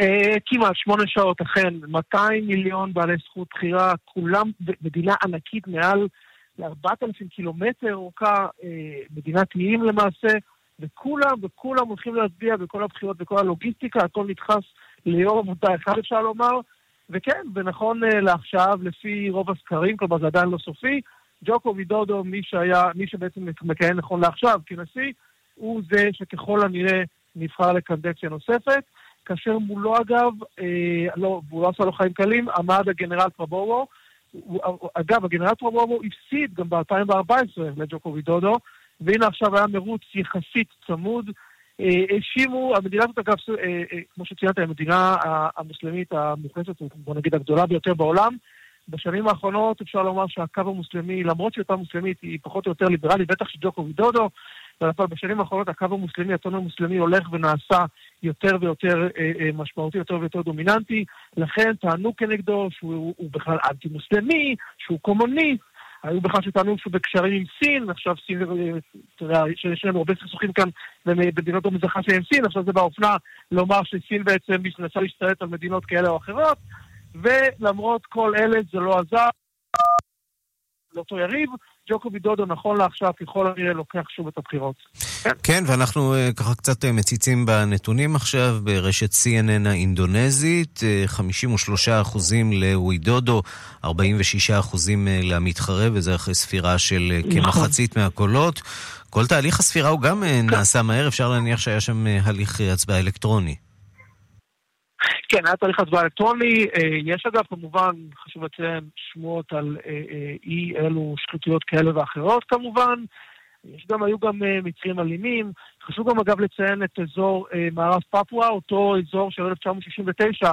אה, כמעט שמונה שעות, אכן, 200 מיליון בעלי זכות בחירה, כולם מדינה ענקית מעל ל-4,000 קילומטר אורכה, אה, מדינת איים למעשה, וכולם, וכולם הולכים להצביע בכל הבחירות, בכל הלוגיסטיקה, הכל נדחס ליום עבודה אחד אפשר לומר, וכן, ונכון אה, לעכשיו, לפי רוב הסקרים, כלומר זה עדיין לא סופי, ג'וקו וידודו, מי שהיה, מי שבעצם מכהן נכון לעכשיו כנשיא, הוא זה שככל הנראה נבחר לקנדציה נוספת. כאשר מולו אגב, אה, לא, והוא לא עשה לו חיים קלים, עמד הגנרל פרבורו. אגב, הגנרל פרבורו הפסיד גם ב-2014 לג'וקו וידודו, והנה עכשיו היה מרוץ יחסית צמוד. אה, האשימו, המדינה הזאת אגב, אה, אה, כמו שציינת, המדינה המוסלמית המוכנסת, בוא נגיד הגדולה ביותר בעולם. בשנים האחרונות אפשר לומר שהקו המוסלמי, למרות שהיא אותה מוסלמית, היא פחות או יותר ליברלית, בטח שג'וקו וידודו, אבל בשנים האחרונות הקו המוסלמי, הטון המוסלמי הולך ונעשה יותר ויותר משמעותי, יותר ויותר דומיננטי, לכן טענו כנגדו שהוא בכלל אנטי-מוסלמי, שהוא קומוניסט, היו בכלל שטענו שהוא בקשרים עם סין, עכשיו סין, אה, אתה יודע, יש לנו הרבה סכסוכים כאן במדינות במזרח אסיה עם סין, עכשיו זה באופנה לומר שסין בעצם מנסה להשתלט על מדינות כאלה או אחרות, ולמרות כל אלה זה לא עזר. לאותו יריב, ג'וקובי דודו נכון לעכשיו ככל הנראה לוקח שוב את הבחירות. כן, כן ואנחנו uh, ככה קצת uh, מציצים בנתונים עכשיו ברשת CNN האינדונזית, uh, 53 אחוזים לווידודו, 46 אחוזים למתחרה, וזה אחרי ספירה של נכון. כמחצית מהקולות. כל תהליך הספירה הוא גם uh, נעשה מהר, אפשר להניח שהיה שם הליך הצבעה אלקטרוני. כן, היה תהליך הצבעה אלקטרוני. אה, יש אגב, כמובן, חשוב לציין, שמועות על אה, אה, אי אלו שחיתויות כאלה ואחרות כמובן. יש גם, היו גם מקרים אלימים. חשוב גם אגב לציין את אזור מערב פפואה, אותו אזור של 1969,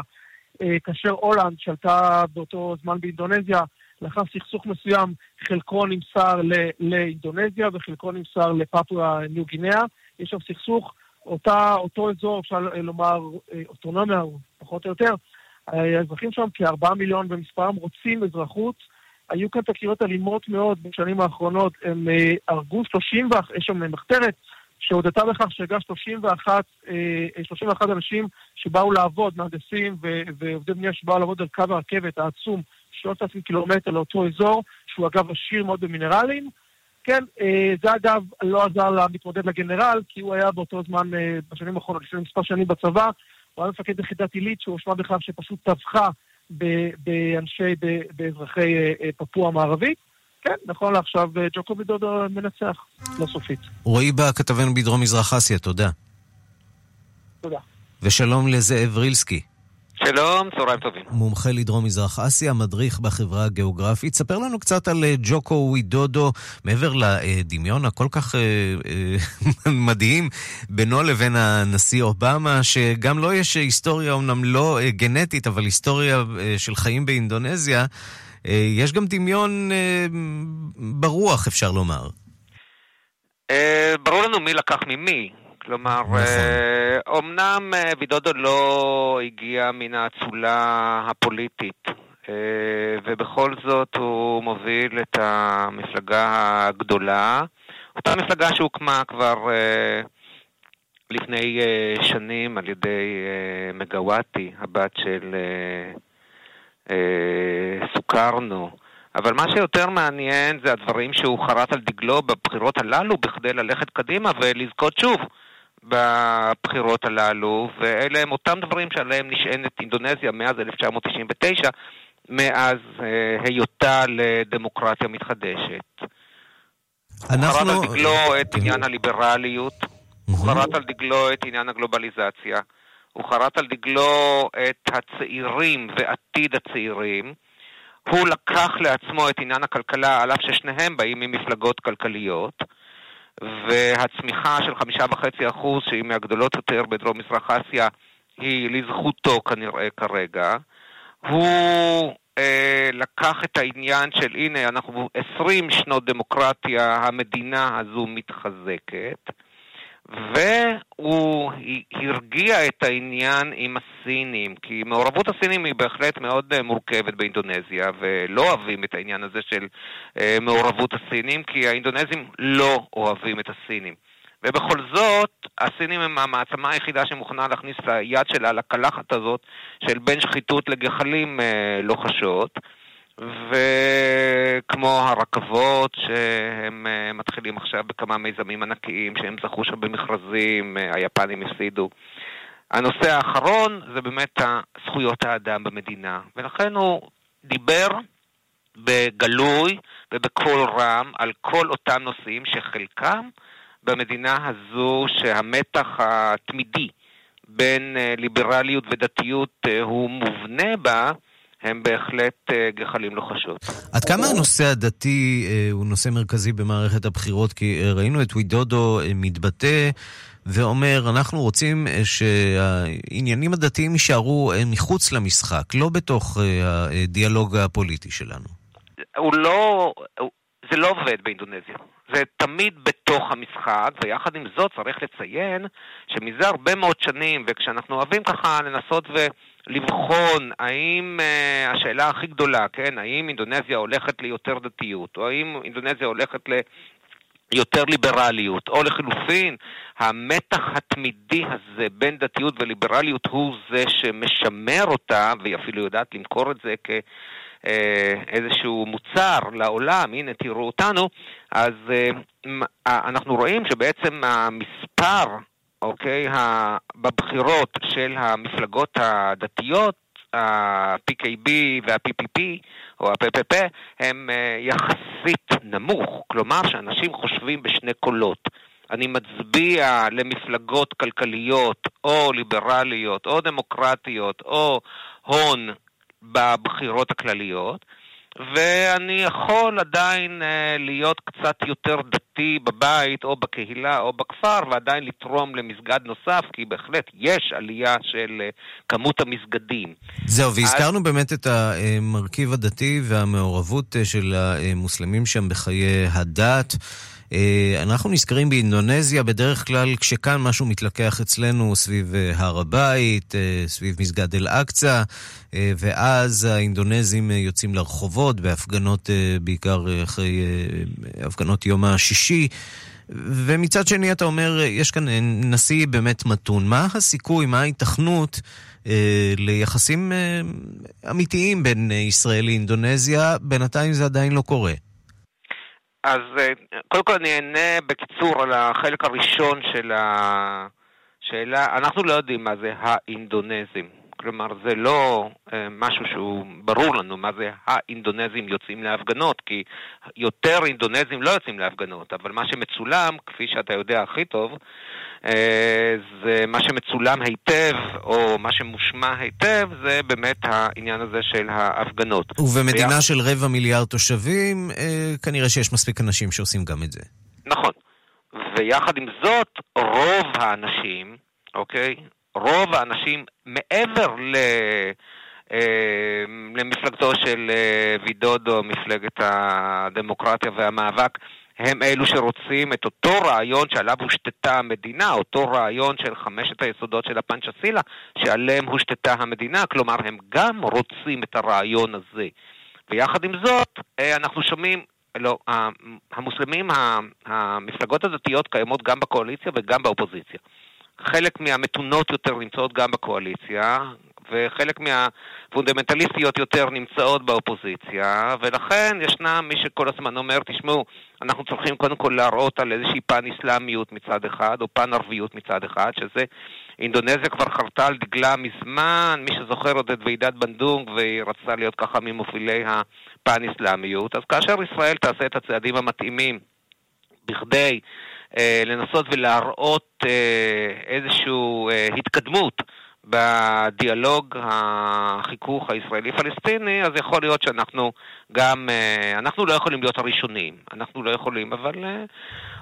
כאשר הולנד שלטה באותו זמן באינדונזיה, לאחר סכסוך מסוים, חלקו נמסר לאינדונזיה וחלקו נמסר לפפואה ניו גינאה. יש שם סכסוך אותה, אותו אזור, אפשר לומר, אה, אוטונומיה, פחות או יותר, האזרחים שם, כארבעה מיליון במספרם, רוצים אזרחות. היו כאן תקריות אלימות מאוד בשנים האחרונות. הם אה, הרגו 31, יש שם מחתרת שהודתה בכך שהגה 31, 31 אה, אנשים שבאו לעבוד, מהנדסים ועובדי בנייה שבאו לעבוד על קו הרכבת העצום, 3,000 קילומטר לאותו אזור, שהוא אגב עשיר מאוד במינרלים. כן, אה, זה אגב לא עזר למתמודד לגנרל, כי הוא היה באותו זמן, אה, בשנים האחרונות, לפני מספר שנים בצבא, הוא היה מפקד יחידת עילית שהואשמה בכך שפשוט טבחה באנשי, באזרחי אה, פפוע המערבית. כן, נכון לעכשיו ג'וקובי דודו מנצח, לא סופית. רועי בא, כתבנו בדרום מזרח אסיה, תודה. תודה. ושלום לזאב רילסקי. שלום, צהריים טובים. מומחה לדרום מזרח אסיה, מדריך בחברה הגיאוגרפית. ספר לנו קצת על אה, ג'וקו ווידודו, מעבר לדמיון הכל כך אה, אה, מדהים בינו לבין הנשיא אובמה, שגם לו לא יש היסטוריה, אמנם לא גנטית, אבל היסטוריה של חיים באינדונזיה. יש גם דמיון ברוח, אפשר לומר. ברור לנו מי לקח ממי. כלומר, נכון. אומנם אה, וידודו לא הגיע מן האצולה הפוליטית, אה, ובכל זאת הוא מוביל את המפלגה הגדולה, אותה מפלגה שהוקמה כבר לפני שנים על ידי מגוואטי, הבת של סוכרנו. אבל מה שיותר מעניין זה הדברים שהוא חרט על דגלו בבחירות הללו בכדי ללכת קדימה ולזכות שוב בבחירות הללו, ואלה הם אותם דברים שעליהם נשענת אינדונזיה מאז 1999, מאז אה, היותה לדמוקרטיה מתחדשת. אנחנו... חרט על דגלו את עניין הליברליות, הוא חרט על דגלו את עניין הגלובליזציה, הוא חרט על דגלו את הצעירים ועתיד הצעירים. הוא לקח לעצמו את עניין הכלכלה, על אף ששניהם באים ממפלגות כלכליות. והצמיחה של חמישה וחצי אחוז, שהיא מהגדולות יותר בדרום מזרח אסיה, היא לזכותו כנראה כרגע. הוא אה, לקח את העניין של הנה, אנחנו עשרים שנות דמוקרטיה, המדינה הזו מתחזקת, והוא הרגיע את העניין עם הסינים, כי מעורבות הסינים היא בהחלט מאוד אה, מורכבת באינדונזיה, ולא אוהבים את העניין הזה של אה, מעורבות הסינים, כי האינדונזים לא אוהבים את הסינים. ובכל זאת, הסינים הם המעצמה היחידה שמוכנה להכניס את היד שלה לקלחת הזאת של בין שחיתות לגחלים אה, לוחשות. וכמו הרכבות שהם אה, מתחילים עכשיו בכמה מיזמים ענקיים שהם זכו שם במכרזים, אה, היפנים הפסידו. הנושא האחרון זה באמת זכויות האדם במדינה, ולכן הוא דיבר בגלוי ובקול רם על כל אותם נושאים שחלקם במדינה הזו שהמתח התמידי בין אה, ליברליות ודתיות הוא מובנה בה, הם בהחלט אה, גחלים לוחשות. עד כמה הנושא הדתי אה, הוא נושא מרכזי במערכת הבחירות? כי אה, ראינו את וידודו מתבטא ואומר, אנחנו רוצים שהעניינים הדתיים יישארו מחוץ למשחק, לא בתוך הדיאלוג הפוליטי שלנו. הוא לא... זה לא עובד באינדונזיה. זה תמיד בתוך המשחק, ויחד עם זאת צריך לציין שמזה הרבה מאוד שנים, וכשאנחנו אוהבים ככה לנסות ו... לבחון האם uh, השאלה הכי גדולה, כן, האם אינדונזיה הולכת ליותר דתיות, או האם אינדונזיה הולכת ליותר ליברליות, או לחלופין, המתח התמידי הזה בין דתיות וליברליות הוא זה שמשמר אותה, והיא אפילו יודעת למכור את זה כ... אה, מוצר לעולם, הנה תראו אותנו, אז אה, אנחנו רואים שבעצם המספר אוקיי, בבחירות של המפלגות הדתיות, ה-PKB וה-PPP, או ה-PPP, הם אה, יחסית נמוך, כלומר שאנשים חושבים בשני קולות. אני מצביע למפלגות כלכליות, או ליברליות, או דמוקרטיות, או הון בבחירות הכלליות, ואני יכול עדיין uh, להיות קצת יותר דתי בבית או בקהילה או בכפר ועדיין לתרום למסגד נוסף, כי בהחלט יש עלייה של uh, כמות המסגדים. זהו, והזכרנו אז... באמת את המרכיב הדתי והמעורבות uh, של המוסלמים שם בחיי הדת. אה, אנחנו נזכרים באינדונזיה בדרך כלל כשכאן משהו מתלקח אצלנו סביב אה, הר הבית, אה, סביב מסגד אל-אקצא, ואז האינדונזים יוצאים לרחובות בהפגנות, בעיקר אחרי הפגנות יום השישי. ומצד שני אתה אומר, יש כאן נשיא באמת מתון. מה הסיכוי, מה ההיתכנות ליחסים אמיתיים בין ישראל לאינדונזיה? בינתיים זה עדיין לא קורה. אז אה, קודם כל אני אענה בקיצור על החלק הראשון של השאלה. אנחנו לא יודעים מה זה האינדונזים. כלומר, זה לא אה, משהו שהוא ברור לנו מה זה האינדונזים יוצאים להפגנות, כי יותר אינדונזים לא יוצאים להפגנות, אבל מה שמצולם, כפי שאתה יודע הכי טוב, זה מה שמצולם היטב, או מה שמושמע היטב, זה באמת העניין הזה של ההפגנות. ובמדינה ויה... של רבע מיליארד תושבים, אה, כנראה שיש מספיק אנשים שעושים גם את זה. נכון. ויחד עם זאת, רוב האנשים, אוקיי? רוב האנשים מעבר ל... אה, למפלגתו של וידודו, מפלגת הדמוקרטיה והמאבק, הם אלו שרוצים את אותו רעיון שעליו הושתתה המדינה, אותו רעיון של חמשת היסודות של הפנצ'סילה, שעליהם הושתתה המדינה, כלומר הם גם רוצים את הרעיון הזה. ויחד עם זאת, אה, אנחנו שומעים, לא, המוסלמים, המפלגות הדתיות קיימות גם בקואליציה וגם באופוזיציה. חלק מהמתונות יותר נמצאות גם בקואליציה, וחלק מהפונדמנטליסטיות יותר נמצאות באופוזיציה, ולכן ישנה מי שכל הזמן אומר, תשמעו, אנחנו צריכים קודם כל להראות על איזושהי פן אסלאמיות מצד אחד, או פן ערביות מצד אחד, שזה אינדונזיה כבר חרתה על דגלה מזמן, מי שזוכר עוד את ועידת בנדונג, והיא רצתה להיות ככה ממובילי הפן אסלאמיות, אז כאשר ישראל תעשה את הצעדים המתאימים בכדי לנסות ולהראות אה, איזושהי אה, התקדמות בדיאלוג החיכוך הישראלי-פלסטיני, אז יכול להיות שאנחנו גם, אה, אנחנו לא יכולים להיות הראשונים, אנחנו לא יכולים, אבל אה,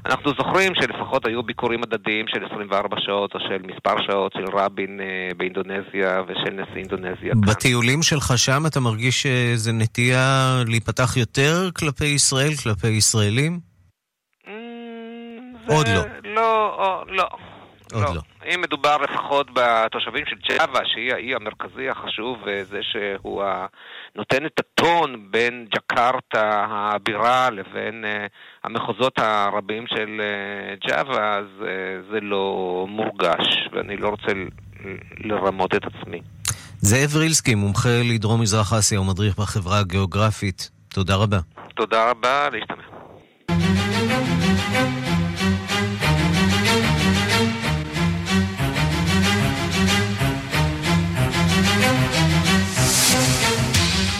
אנחנו זוכרים שלפחות היו ביקורים הדדיים של 24 שעות או של מספר שעות של רבין אה, באינדונזיה ושל נשיא אינדונזיה. בטיולים שלך שם אתה מרגיש שזה נטייה להיפתח יותר כלפי ישראל, כלפי ישראלים? עוד לא. לא, או, לא. עוד לא. אם מדובר לפחות בתושבים של ג'אווה, שהיא האי המרכזי החשוב, וזה שהוא ה- נותן את הטון בין ג'קרטה הבירה לבין אה, המחוזות הרבים של אה, ג'אווה, אז אה, זה לא מורגש, ואני לא רוצה לרמות את עצמי. זאב רילסקי, מומחה לדרום מזרח אסיה ומדריך בחברה הגיאוגרפית. תודה רבה. תודה רבה, להשתמע.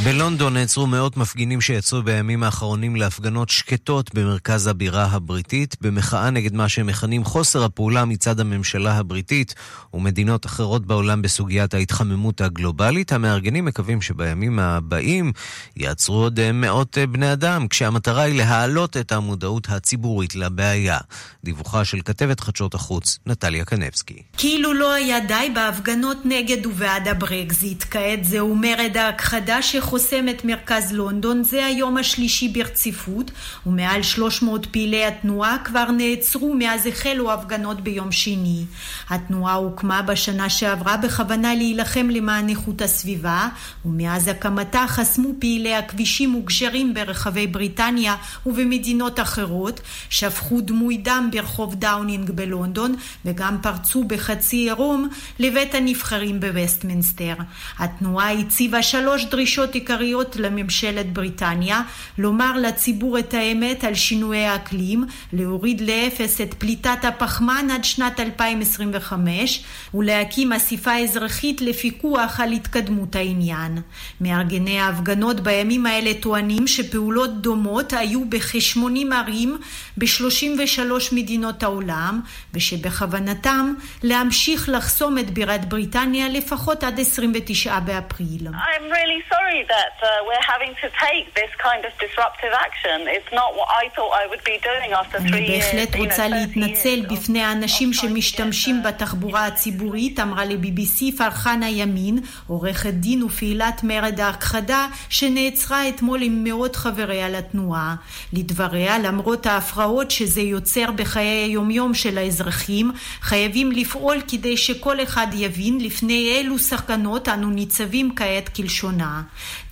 בלונדון נעצרו מאות מפגינים שיצאו בימים האחרונים להפגנות שקטות במרכז הבירה הבריטית, במחאה נגד מה שהם מכנים חוסר הפעולה מצד הממשלה הבריטית ומדינות אחרות בעולם בסוגיית ההתחממות הגלובלית. המארגנים מקווים שבימים הבאים יעצרו עוד אה, מאות אה, בני אדם, כשהמטרה היא להעלות את המודעות הציבורית לבעיה. דיווחה של כתבת חדשות החוץ, נטליה קנבסקי. כאילו לא היה די בהפגנות נגד ובעד הברקזיט. כעת זהו מרד ההכחדה שחוסם את מרכז לונדון. זה היום השלישי ברציפות, ומעל 300 פעילי התנועה כבר נעצרו מאז החלו הפגנות ביום שני. התנועה הוקמה בשנה שעברה בכוונה להילחם למען איכות הסביבה, ומאז הקמתה חסמו פעילי הכבישים וגשרים ברחבי בריטניה ובמדינות אחרות, שפכו דמוי דם ברחוב דאונינג בלונדון, וגם פרצו בחצי עירום לבית הנבחרים בווסטמינסטר. התנועה הציבה שלוש דרישות עיקריות לממשלת בריטניה, לומר לציבור את האמת על שינויי האקלים, להוריד לאפס את פליטת הפחמן עד שנת 2025, ולהקים אספה אזרחית לפיקוח על התקדמות העניין. מארגני ההפגנות בימים האלה טוענים שפעולות דומות היו בכ-80 ערים ב-33 מדינות העולם, ושבכוונתם להמשיך לחסום את בירת בריטניה לפחות עד 29 באפריל. I'm really sorry that uh, we're having to take this kind of disruptive action. It's not what I thought I would be doing after three אני years. בהחלט you know, רוצה 30 להתנצל בפני האנשים שמשתמשים בתחבורה הציבורית, אמרה ל-BBC פרחנה ימין, עורכת דין ופעילת מרד ההכחדה, שנעצרה אתמול עם מאות חבריה לתנועה. לדבריה, למרות ההפרעות שזה יוצר בחיי היומיום של האזרחים, חייבים לפעול כדי שכל אחד יבין לפני אילו סכנות אנו ניצבים כעת כלשונה.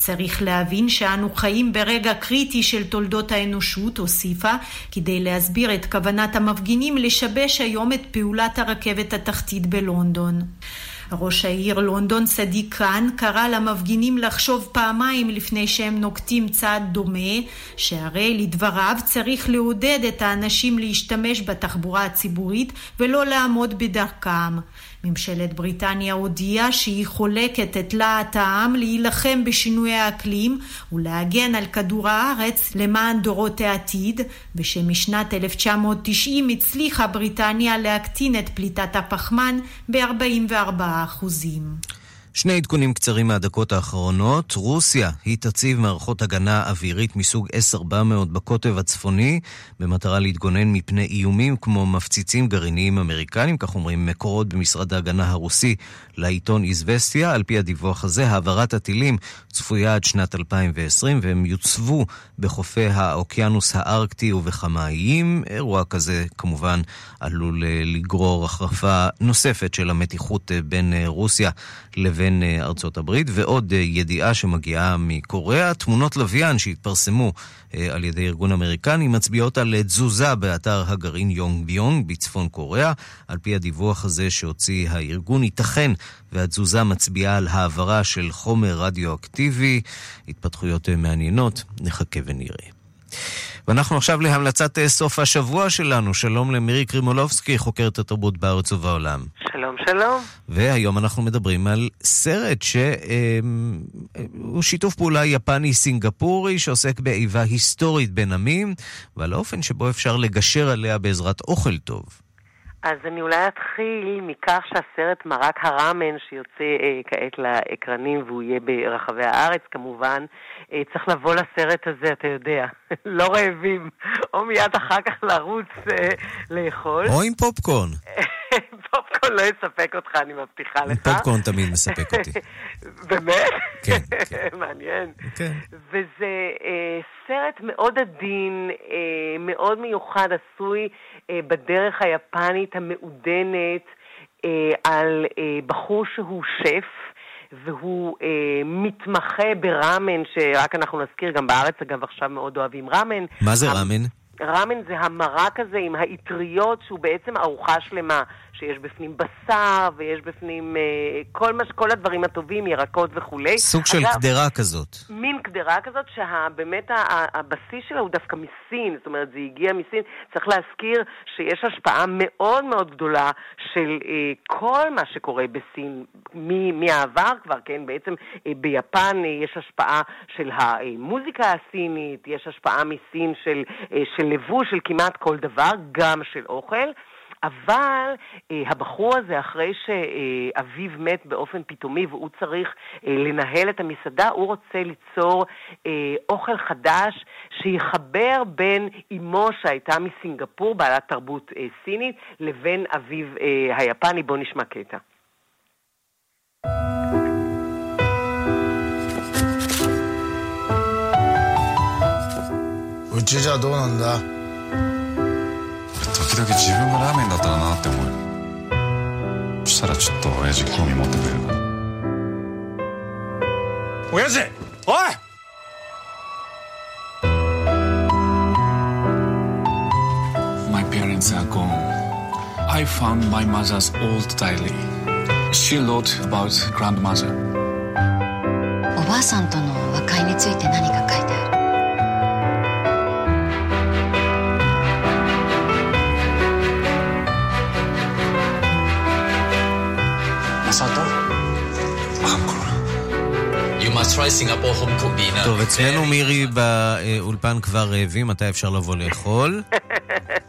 צריך להבין שאנו חיים ברגע קריטי של תולדות האנושות, הוסיפה, כדי להסביר את כוונת המפגינים לשבש היום את פעולת הרכבת התחתית בלונדון. ראש העיר לונדון סדיק קאן קרא למפגינים לחשוב פעמיים לפני שהם נוקטים צעד דומה, שהרי לדבריו צריך לעודד את האנשים להשתמש בתחבורה הציבורית ולא לעמוד בדרכם. ממשלת בריטניה הודיעה שהיא חולקת את להט העם להילחם בשינוי האקלים ולהגן על כדור הארץ למען דורות העתיד, ושמשנת 1990 הצליחה בריטניה להקטין את פליטת הפחמן ב-44 אחוזים. שני עדכונים קצרים מהדקות האחרונות. רוסיה היא תציב מערכות הגנה אווירית מסוג S-400 בקוטב הצפוני, במטרה להתגונן מפני איומים כמו מפציצים גרעיניים אמריקנים, כך אומרים מקורות במשרד ההגנה הרוסי לעיתון איזווסטיה. על פי הדיווח הזה, העברת הטילים צפויה עד שנת 2020, והם יוצבו בחופי האוקיינוס הארקטי ובכמה איים. אירוע כזה כמובן עלול אה, לגרור החרפה נוספת של המתיחות אה, בין אה, רוסיה לבין אה, ארצות הברית. ועוד אה, ידיעה שמגיעה מקוריאה, תמונות לוויין שהתפרסמו אה, על ידי ארגון אמריקני מצביעות על תזוזה באתר הגרעין יונג ביונג בצפון קוריאה. על פי הדיווח הזה שהוציא הארגון, ייתכן והתזוזה מצביעה על העברה של חומר רדיואקטיבי. התפתחויות מעניינות, נחכה ונראה. ואנחנו עכשיו להמלצת אה, סוף השבוע שלנו. שלום למירי קרימולובסקי, חוקרת התרבות בארץ ובעולם. שלום, שלום. והיום אנחנו מדברים על סרט שהוא שיתוף פעולה יפני-סינגפורי שעוסק באיבה היסטורית בין עמים, ועל האופן שבו אפשר לגשר עליה בעזרת אוכל טוב. אז אני אולי אתחיל מכך שהסרט מרק הראמן שיוצא אה, כעת לאקרנים והוא יהיה ברחבי הארץ כמובן, אה, צריך לבוא לסרט הזה, אתה יודע, לא רעבים, או מיד אחר כך לרוץ אה, לאכול. או עם פופקורן. פופקורן לא יספק אותך, אני מבטיחה לך. פופקורן תמיד מספק אותי. באמת? כן, מעניין. כן. וזה אה, סרט מאוד עדין, אה, מאוד מיוחד, עשוי אה, בדרך היפנית המעודנת על בחור שהוא שף. והוא אה, מתמחה בראמן, שרק אנחנו נזכיר, גם בארץ אגב עכשיו מאוד אוהבים ראמן. מה זה ראמן? ראמן זה המרק הזה עם האטריות, שהוא בעצם ארוחה שלמה, שיש בפנים בשר ויש בפנים אה, כל, מה, כל הדברים הטובים, ירקות וכולי. סוג של אגב, קדרה כזאת. מין קדרה כזאת שבאמת הבסיס שלה הוא דווקא מסין, זאת אומרת זה הגיע מסין. צריך להזכיר שיש השפעה מאוד מאוד גדולה של אה, כל מה שקורה בסין מ- מהעבר כבר, כן? בעצם אה, ביפן אה, יש השפעה של המוזיקה הסינית, יש השפעה מסין של, אה, של לבוש, של כמעט כל דבר, גם של אוכל. אבל אה, הבחור הזה, אחרי שאביו מת באופן פתאומי והוא צריך אה, לנהל את המסעדה, הוא רוצה ליצור אה, אוכל חדש שיחבר בין אמו שהייתה מסינגפור, בעלת תרבות אה, סינית, לבין אביו אה, היפני. בואו נשמע קטע. 우주자 도난다. 時々自分がラーメンだったらなって思うよそしたらちょっと親父興味持ってくれるかな親父おい My parents are gone. I found my mother's old diary. She wrote about grandmother. おばあさんとの和解について何か書いて try Singapore home cooked dinner. טוב, אצלנו מירי באולפן כבר רעבים, מתי אפשר לבוא לאכול?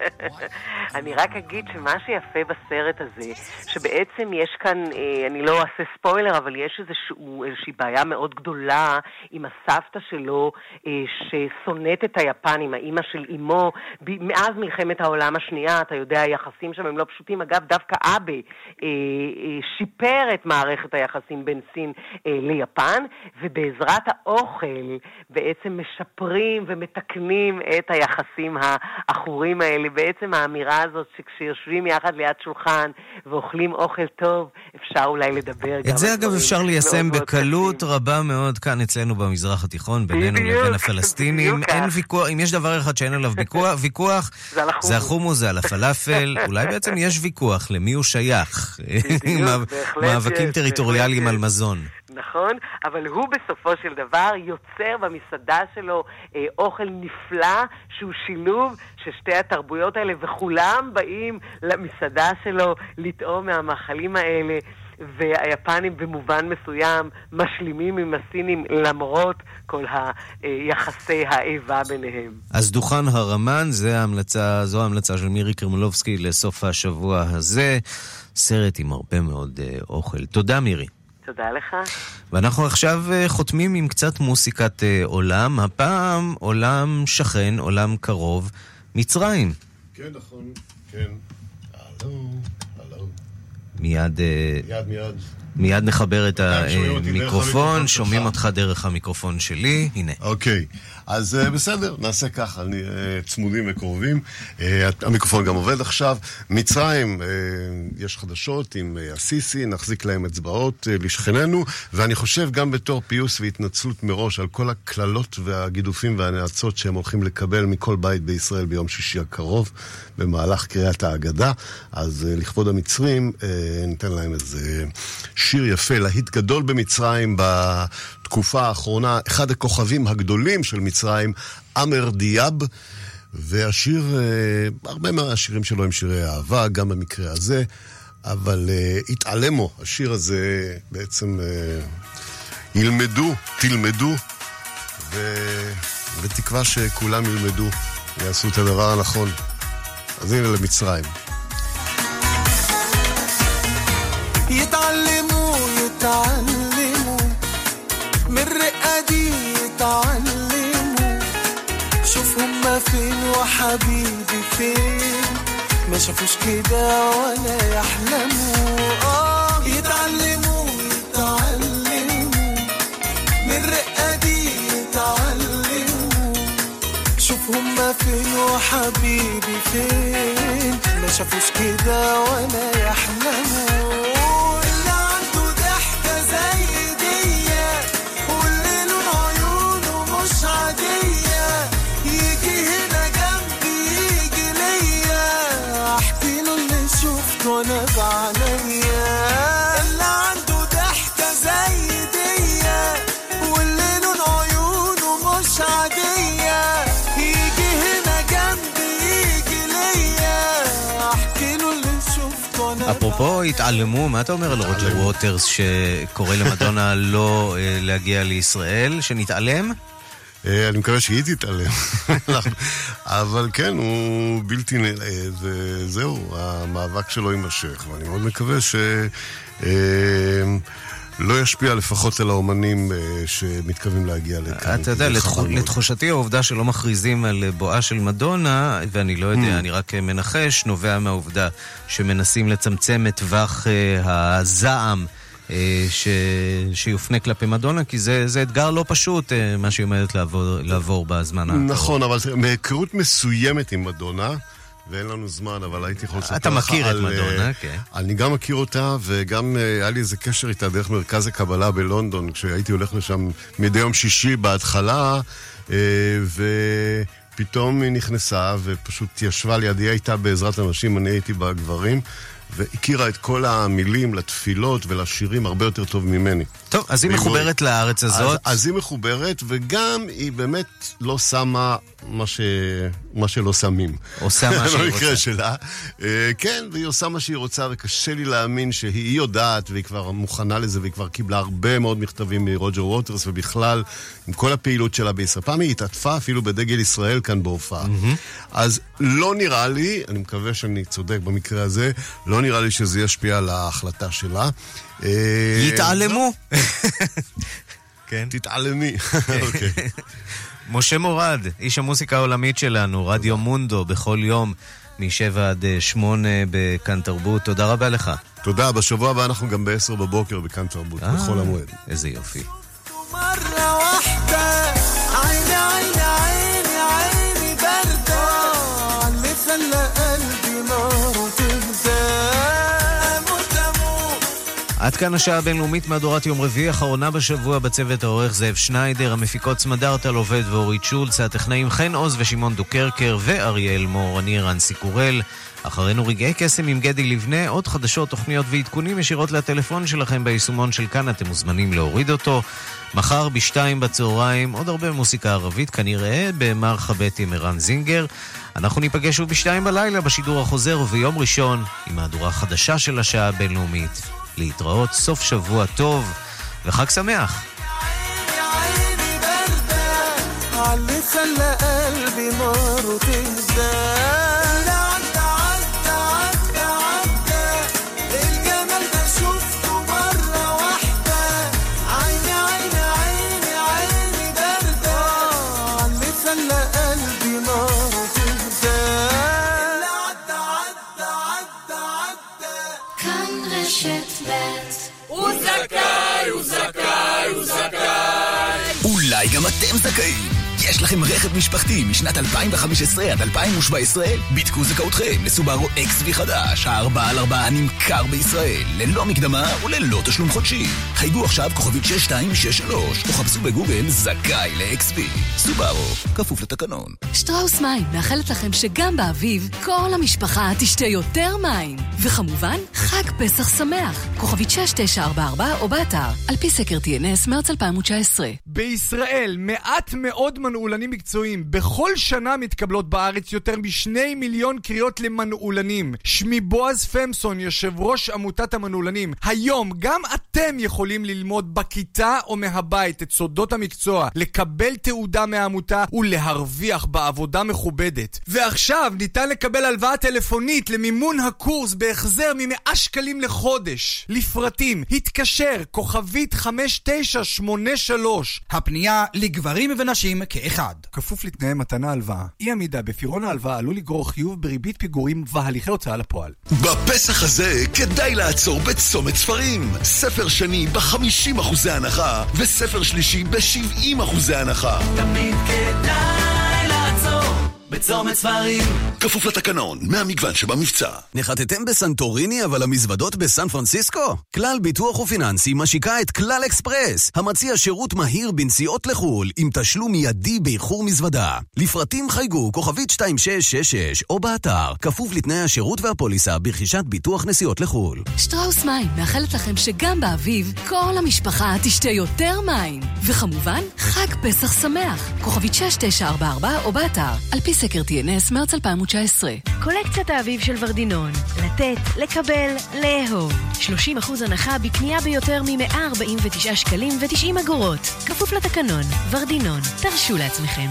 אני רק אגיד שמה שיפה בסרט הזה, שבעצם יש כאן, אה, אני לא אעשה ספוילר, אבל יש איזשהו, איזושהי בעיה מאוד גדולה עם הסבתא שלו, אה, ששונאת את היפנים, האימא של אימו, מאז מלחמת העולם השנייה, אתה יודע, היחסים שם הם לא פשוטים. אגב, דווקא אבה אה, שיפר את מערכת היחסים בין סין ליפן, ובעזרת האוכל בעצם משפרים ומתקנים את היחסים העכורים האלה. בעצם האמירה הזאת שכשיושבים יחד ליד שולחן ואוכלים אוכל טוב, אפשר אולי לדבר גם את זה אגב אפשר ליישם בקלות רבה מאוד כאן אצלנו במזרח התיכון, בינינו בדיוק, לבין הפלסטינים. בדיוק אין. ויכוח, אם יש דבר אחד שאין עליו ויכוח, ויכוח, זה החומוס. זה החומוס, זה על הפלאפל. אולי בעצם יש ויכוח למי הוא שייך. מאבקים טריטוריאליים על. מזון. נכון, אבל הוא בסופו של דבר יוצר במסעדה שלו אה, אוכל נפלא שהוא שילוב של שתי התרבויות האלה, וכולם באים למסעדה שלו לטעום מהמאכלים האלה. והיפנים במובן מסוים משלימים עם הסינים למרות כל היחסי האיבה ביניהם. אז דוכן הרמן, זה ההמלצה, זו ההמלצה של מירי קרמלובסקי לסוף השבוע הזה. סרט עם הרבה מאוד אה, אוכל. תודה מירי. תודה לך. ואנחנו עכשיו אה, חותמים עם קצת מוסיקת אה, עולם, הפעם עולם שכן, עולם קרוב, מצרים. כן, נכון, כן. הלו, הלו. מיד, אה, מיד, מיד. מיד נחבר את דרך המיקרופון, שומעים. אותך דרך המיקרופון שלי, הנה. אוקיי, אז uh, בסדר, נעשה ככה, uh, צמודים וקרובים. Uh, המיקרופון גם עובד עכשיו. מצרים, יש חדשות עם הסיסי, נחזיק להם אצבעות לשכנינו, ואני חושב גם בתור פיוס והתנצלות מראש על כל הקללות והגידופים והנאצות שהם הולכים לקבל מכל בית בישראל ביום שישי הקרוב, במהלך קריאת ההגדה. אז לכבוד המצרים, ניתן להם איזה שיר יפה, להיט גדול במצרים בתקופה האחרונה אחד הכוכבים הגדולים של מצרים, עמר דיאב. והשיר, אה, הרבה מהשירים שלו הם שירי אהבה, גם במקרה הזה, אבל אה, התעלמו, השיר הזה בעצם אה, ילמדו, תלמדו, ובתקווה שכולם ילמדו יעשו את הדבר הנכון. אז הנה למצרים. יתעלם حبيبي فين؟ ما شافوش كده ولا يحلموا. آه يتعلموا يتعلموا. من الرقة دي يتعلموا. شوف هما فين وحبيبي فين؟ ما شافوش كده ولا يحلموا. התעלמו, מה אתה אומר על רוג'ר ווטרס שקורא למדונה לא אה, להגיע לישראל? שנתעלם? אה, אני מקווה שהיא תתעלם. אבל כן, הוא בלתי נראה, וזהו, המאבק שלו יימשך, ואני מאוד מקווה ש... אה, לא ישפיע לפחות על האומנים אה, שמתכוונים להגיע לכאן. אתה יודע. לתחושתי העובדה שלא מכריזים על בואה של מדונה, ואני לא יודע, אני רק מנחש, נובע מהעובדה שמנסים לצמצם את טווח אה, הזעם. אה, ש... שיופנה כלפי מדונה, כי זה, זה אתגר לא פשוט, אה, מה שהיא עומדת לעבור, לעבור בזמן הקרוב. נכון, אבל מהיכרות מסוימת עם מדונה, ואין לנו זמן, אבל הייתי יכול לספר לך אתה מכיר את על, מדונה, אה, כן. אני גם מכיר אותה, וגם אה, היה לי איזה קשר איתה דרך מרכז הקבלה בלונדון, כשהייתי הולך לשם מדי יום שישי בהתחלה, אה, ופתאום היא נכנסה ופשוט ישבה לידי, היא הייתה בעזרת הנשים, אני הייתי בגברים. והכירה את כל המילים לתפילות ולשירים הרבה יותר טוב ממני. טוב, אז היא מחוברת מאוד- לארץ הזאת. אז, אז היא מחוברת, וגם היא באמת לא שמה מה, ש... מה שלא שמים. עושה מה שהיא במקרה רוצה. שלה. אה, כן, והיא עושה מה שהיא רוצה, וקשה לי להאמין שהיא היא יודעת, והיא כבר מוכנה לזה, והיא כבר קיבלה הרבה מאוד מכתבים מרוג'ר ווטרס, ובכלל, עם כל הפעילות שלה בישראל. פעם היא התעטפה אפילו בדגל ישראל כאן בהופעה. אז לא נראה לי, אני מקווה שאני צודק במקרה הזה, לא נראה לי שזה ישפיע על ההחלטה שלה. אה, יתעלמו. כן. תתעלמי. אוקיי. משה מורד, איש המוסיקה העולמית שלנו, רדיו מונדו, בכל יום, מ-7 עד 8 בכאן תרבות. תודה רבה לך. תודה, בשבוע הבא אנחנו גם ב-10 בבוקר בכאן תרבות, אה, בחול המועד. איזה יופי. עד כאן השעה הבינלאומית מהדורת יום רביעי, אחרונה בשבוע בצוות העורך זאב שניידר, המפיקות סמדארטל עובד ואורית שולץ, הטכנאים חן עוז ושמעון דוקרקר ואריאל מור, אני רנסי קורל. אחרינו רגעי קסם עם גדי לבנה, עוד חדשות, תוכניות ועדכונים ישירות לטלפון שלכם ביישומון של כאן, אתם מוזמנים להוריד אותו. מחר בשתיים בצהריים, עוד הרבה מוסיקה ערבית, כנראה במרחבת עם ערן זינגר. אנחנו ניפגש שוב בשתיים בלילה בשידור החוזר, וביום ראשון עם מהדורה חדשה של השעה הבינלאומית. להתראות, סוף שבוע טוב וחג שמח. عيني باردة اللي خلى قلبي نار تهدى רכב משפחתי משנת 2015 עד 2017? בדקו זכאותכם לסובארו XV חדש, ה-4 על 4 הנמכר בישראל, ללא מקדמה וללא תשלום חודשי. חייגו עכשיו כוכבית 6263, או חפשו בגוגל זכאי ל-XV. סובארו, כפוף לתקנון. שטראוס מים מאחלת לכם שגם באביב כל המשפחה תשתה יותר מים. וכמובן, חג פסח שמח. כוכבית 6944 או באתר, על פי סקר TNS מרץ 2019. בישראל מעט מאוד מנעולנים מקצועיים. בכל שנה מתקבלות בארץ יותר משני מיליון קריאות למנעולנים. שמי בועז פמסון, יושב ראש עמותת המנעולנים. היום גם אתם יכולים ללמוד בכיתה או מהבית את סודות המקצוע, לקבל תעודה מהעמותה ולהרוויח בעבודה מכובדת. ועכשיו ניתן לקבל הלוואה טלפונית למימון הקורס בהחזר מ-100 שקלים לחודש. לפרטים, התקשר, כוכבית 5983. הפנייה לגברים ונשים כאחד. כפוף לתנאי מתן ההלוואה. אי עמידה בפירעון ההלוואה עלול לגרור חיוב בריבית פיגורים והליכי הוצאה לפועל. בפסח הזה כדאי לעצור בצומת ספרים. ספר שני ב-50% הנחה, וספר שלישי ב-70% הנחה. תמיד כדאי בצומת ספרים. כפוף לתקנון, מהמגוון שבמבצע. נחתתם בסנטוריני אבל המזוודות בסן פרנסיסקו? כלל ביטוח ופיננסי משיקה את כלל אקספרס, המציע שירות מהיר בנסיעות לחו"ל עם תשלום מיידי באיחור מזוודה. לפרטים חייגו כוכבית 2666 או באתר, כפוף לתנאי השירות והפוליסה ברכישת ביטוח נסיעות לחו"ל. שטראוס מים מאחלת לכם שגם באביב כל המשפחה תשתה יותר מים. וכמובן, חג פסח שמח. כוכבית 6944 או באתר, על פי סקר TNS מרץ 2019. קולקציית האביב של ורדינון. לתת, לקבל, לאהוב. 30% הנחה בקנייה ביותר מ-149 שקלים ו-90 אגורות. כפוף לתקנון. ורדינון. תרשו לעצמכם.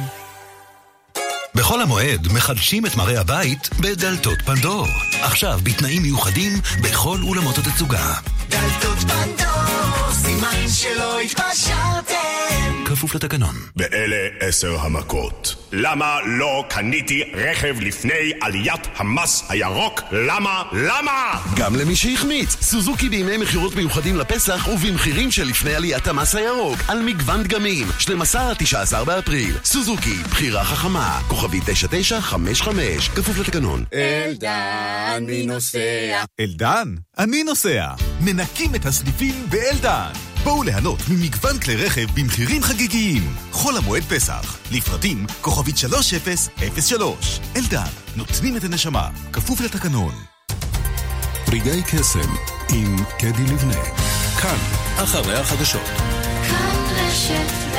בחול המועד מחדשים את מראה הבית בדלתות פנדור. עכשיו בתנאים מיוחדים בכל אולמות התצוגה. דלתות פנדור, סימן שלא התפשרתם. כפוף לתקנון. ואלה עשר המכות. למה לא קניתי רכב לפני עליית המס הירוק? למה? למה? גם למי שהחמיץ, סוזוקי בימי מכירות מיוחדים לפסח ובמחירים שלפני עליית המס הירוק על מגוון דגמים, 12 עד 19 באפריל. סוזוקי, בחירה חכמה, כוכבי 9955, כפוף לתקנון. אלדן, מי נוסע? אלדן, אני נוסע. מנקים את הסניפים באלדן. בואו ליהנות ממגוון כלי רכב במחירים חגיגיים. חול המועד פסח. לפרטים כוכבית 3003. אלדן, נותנים את הנשמה. כפוף לתקנון. רגעי קסם עם קדי לבנה. כאן, אחרי החדשות. כאן רשת ב'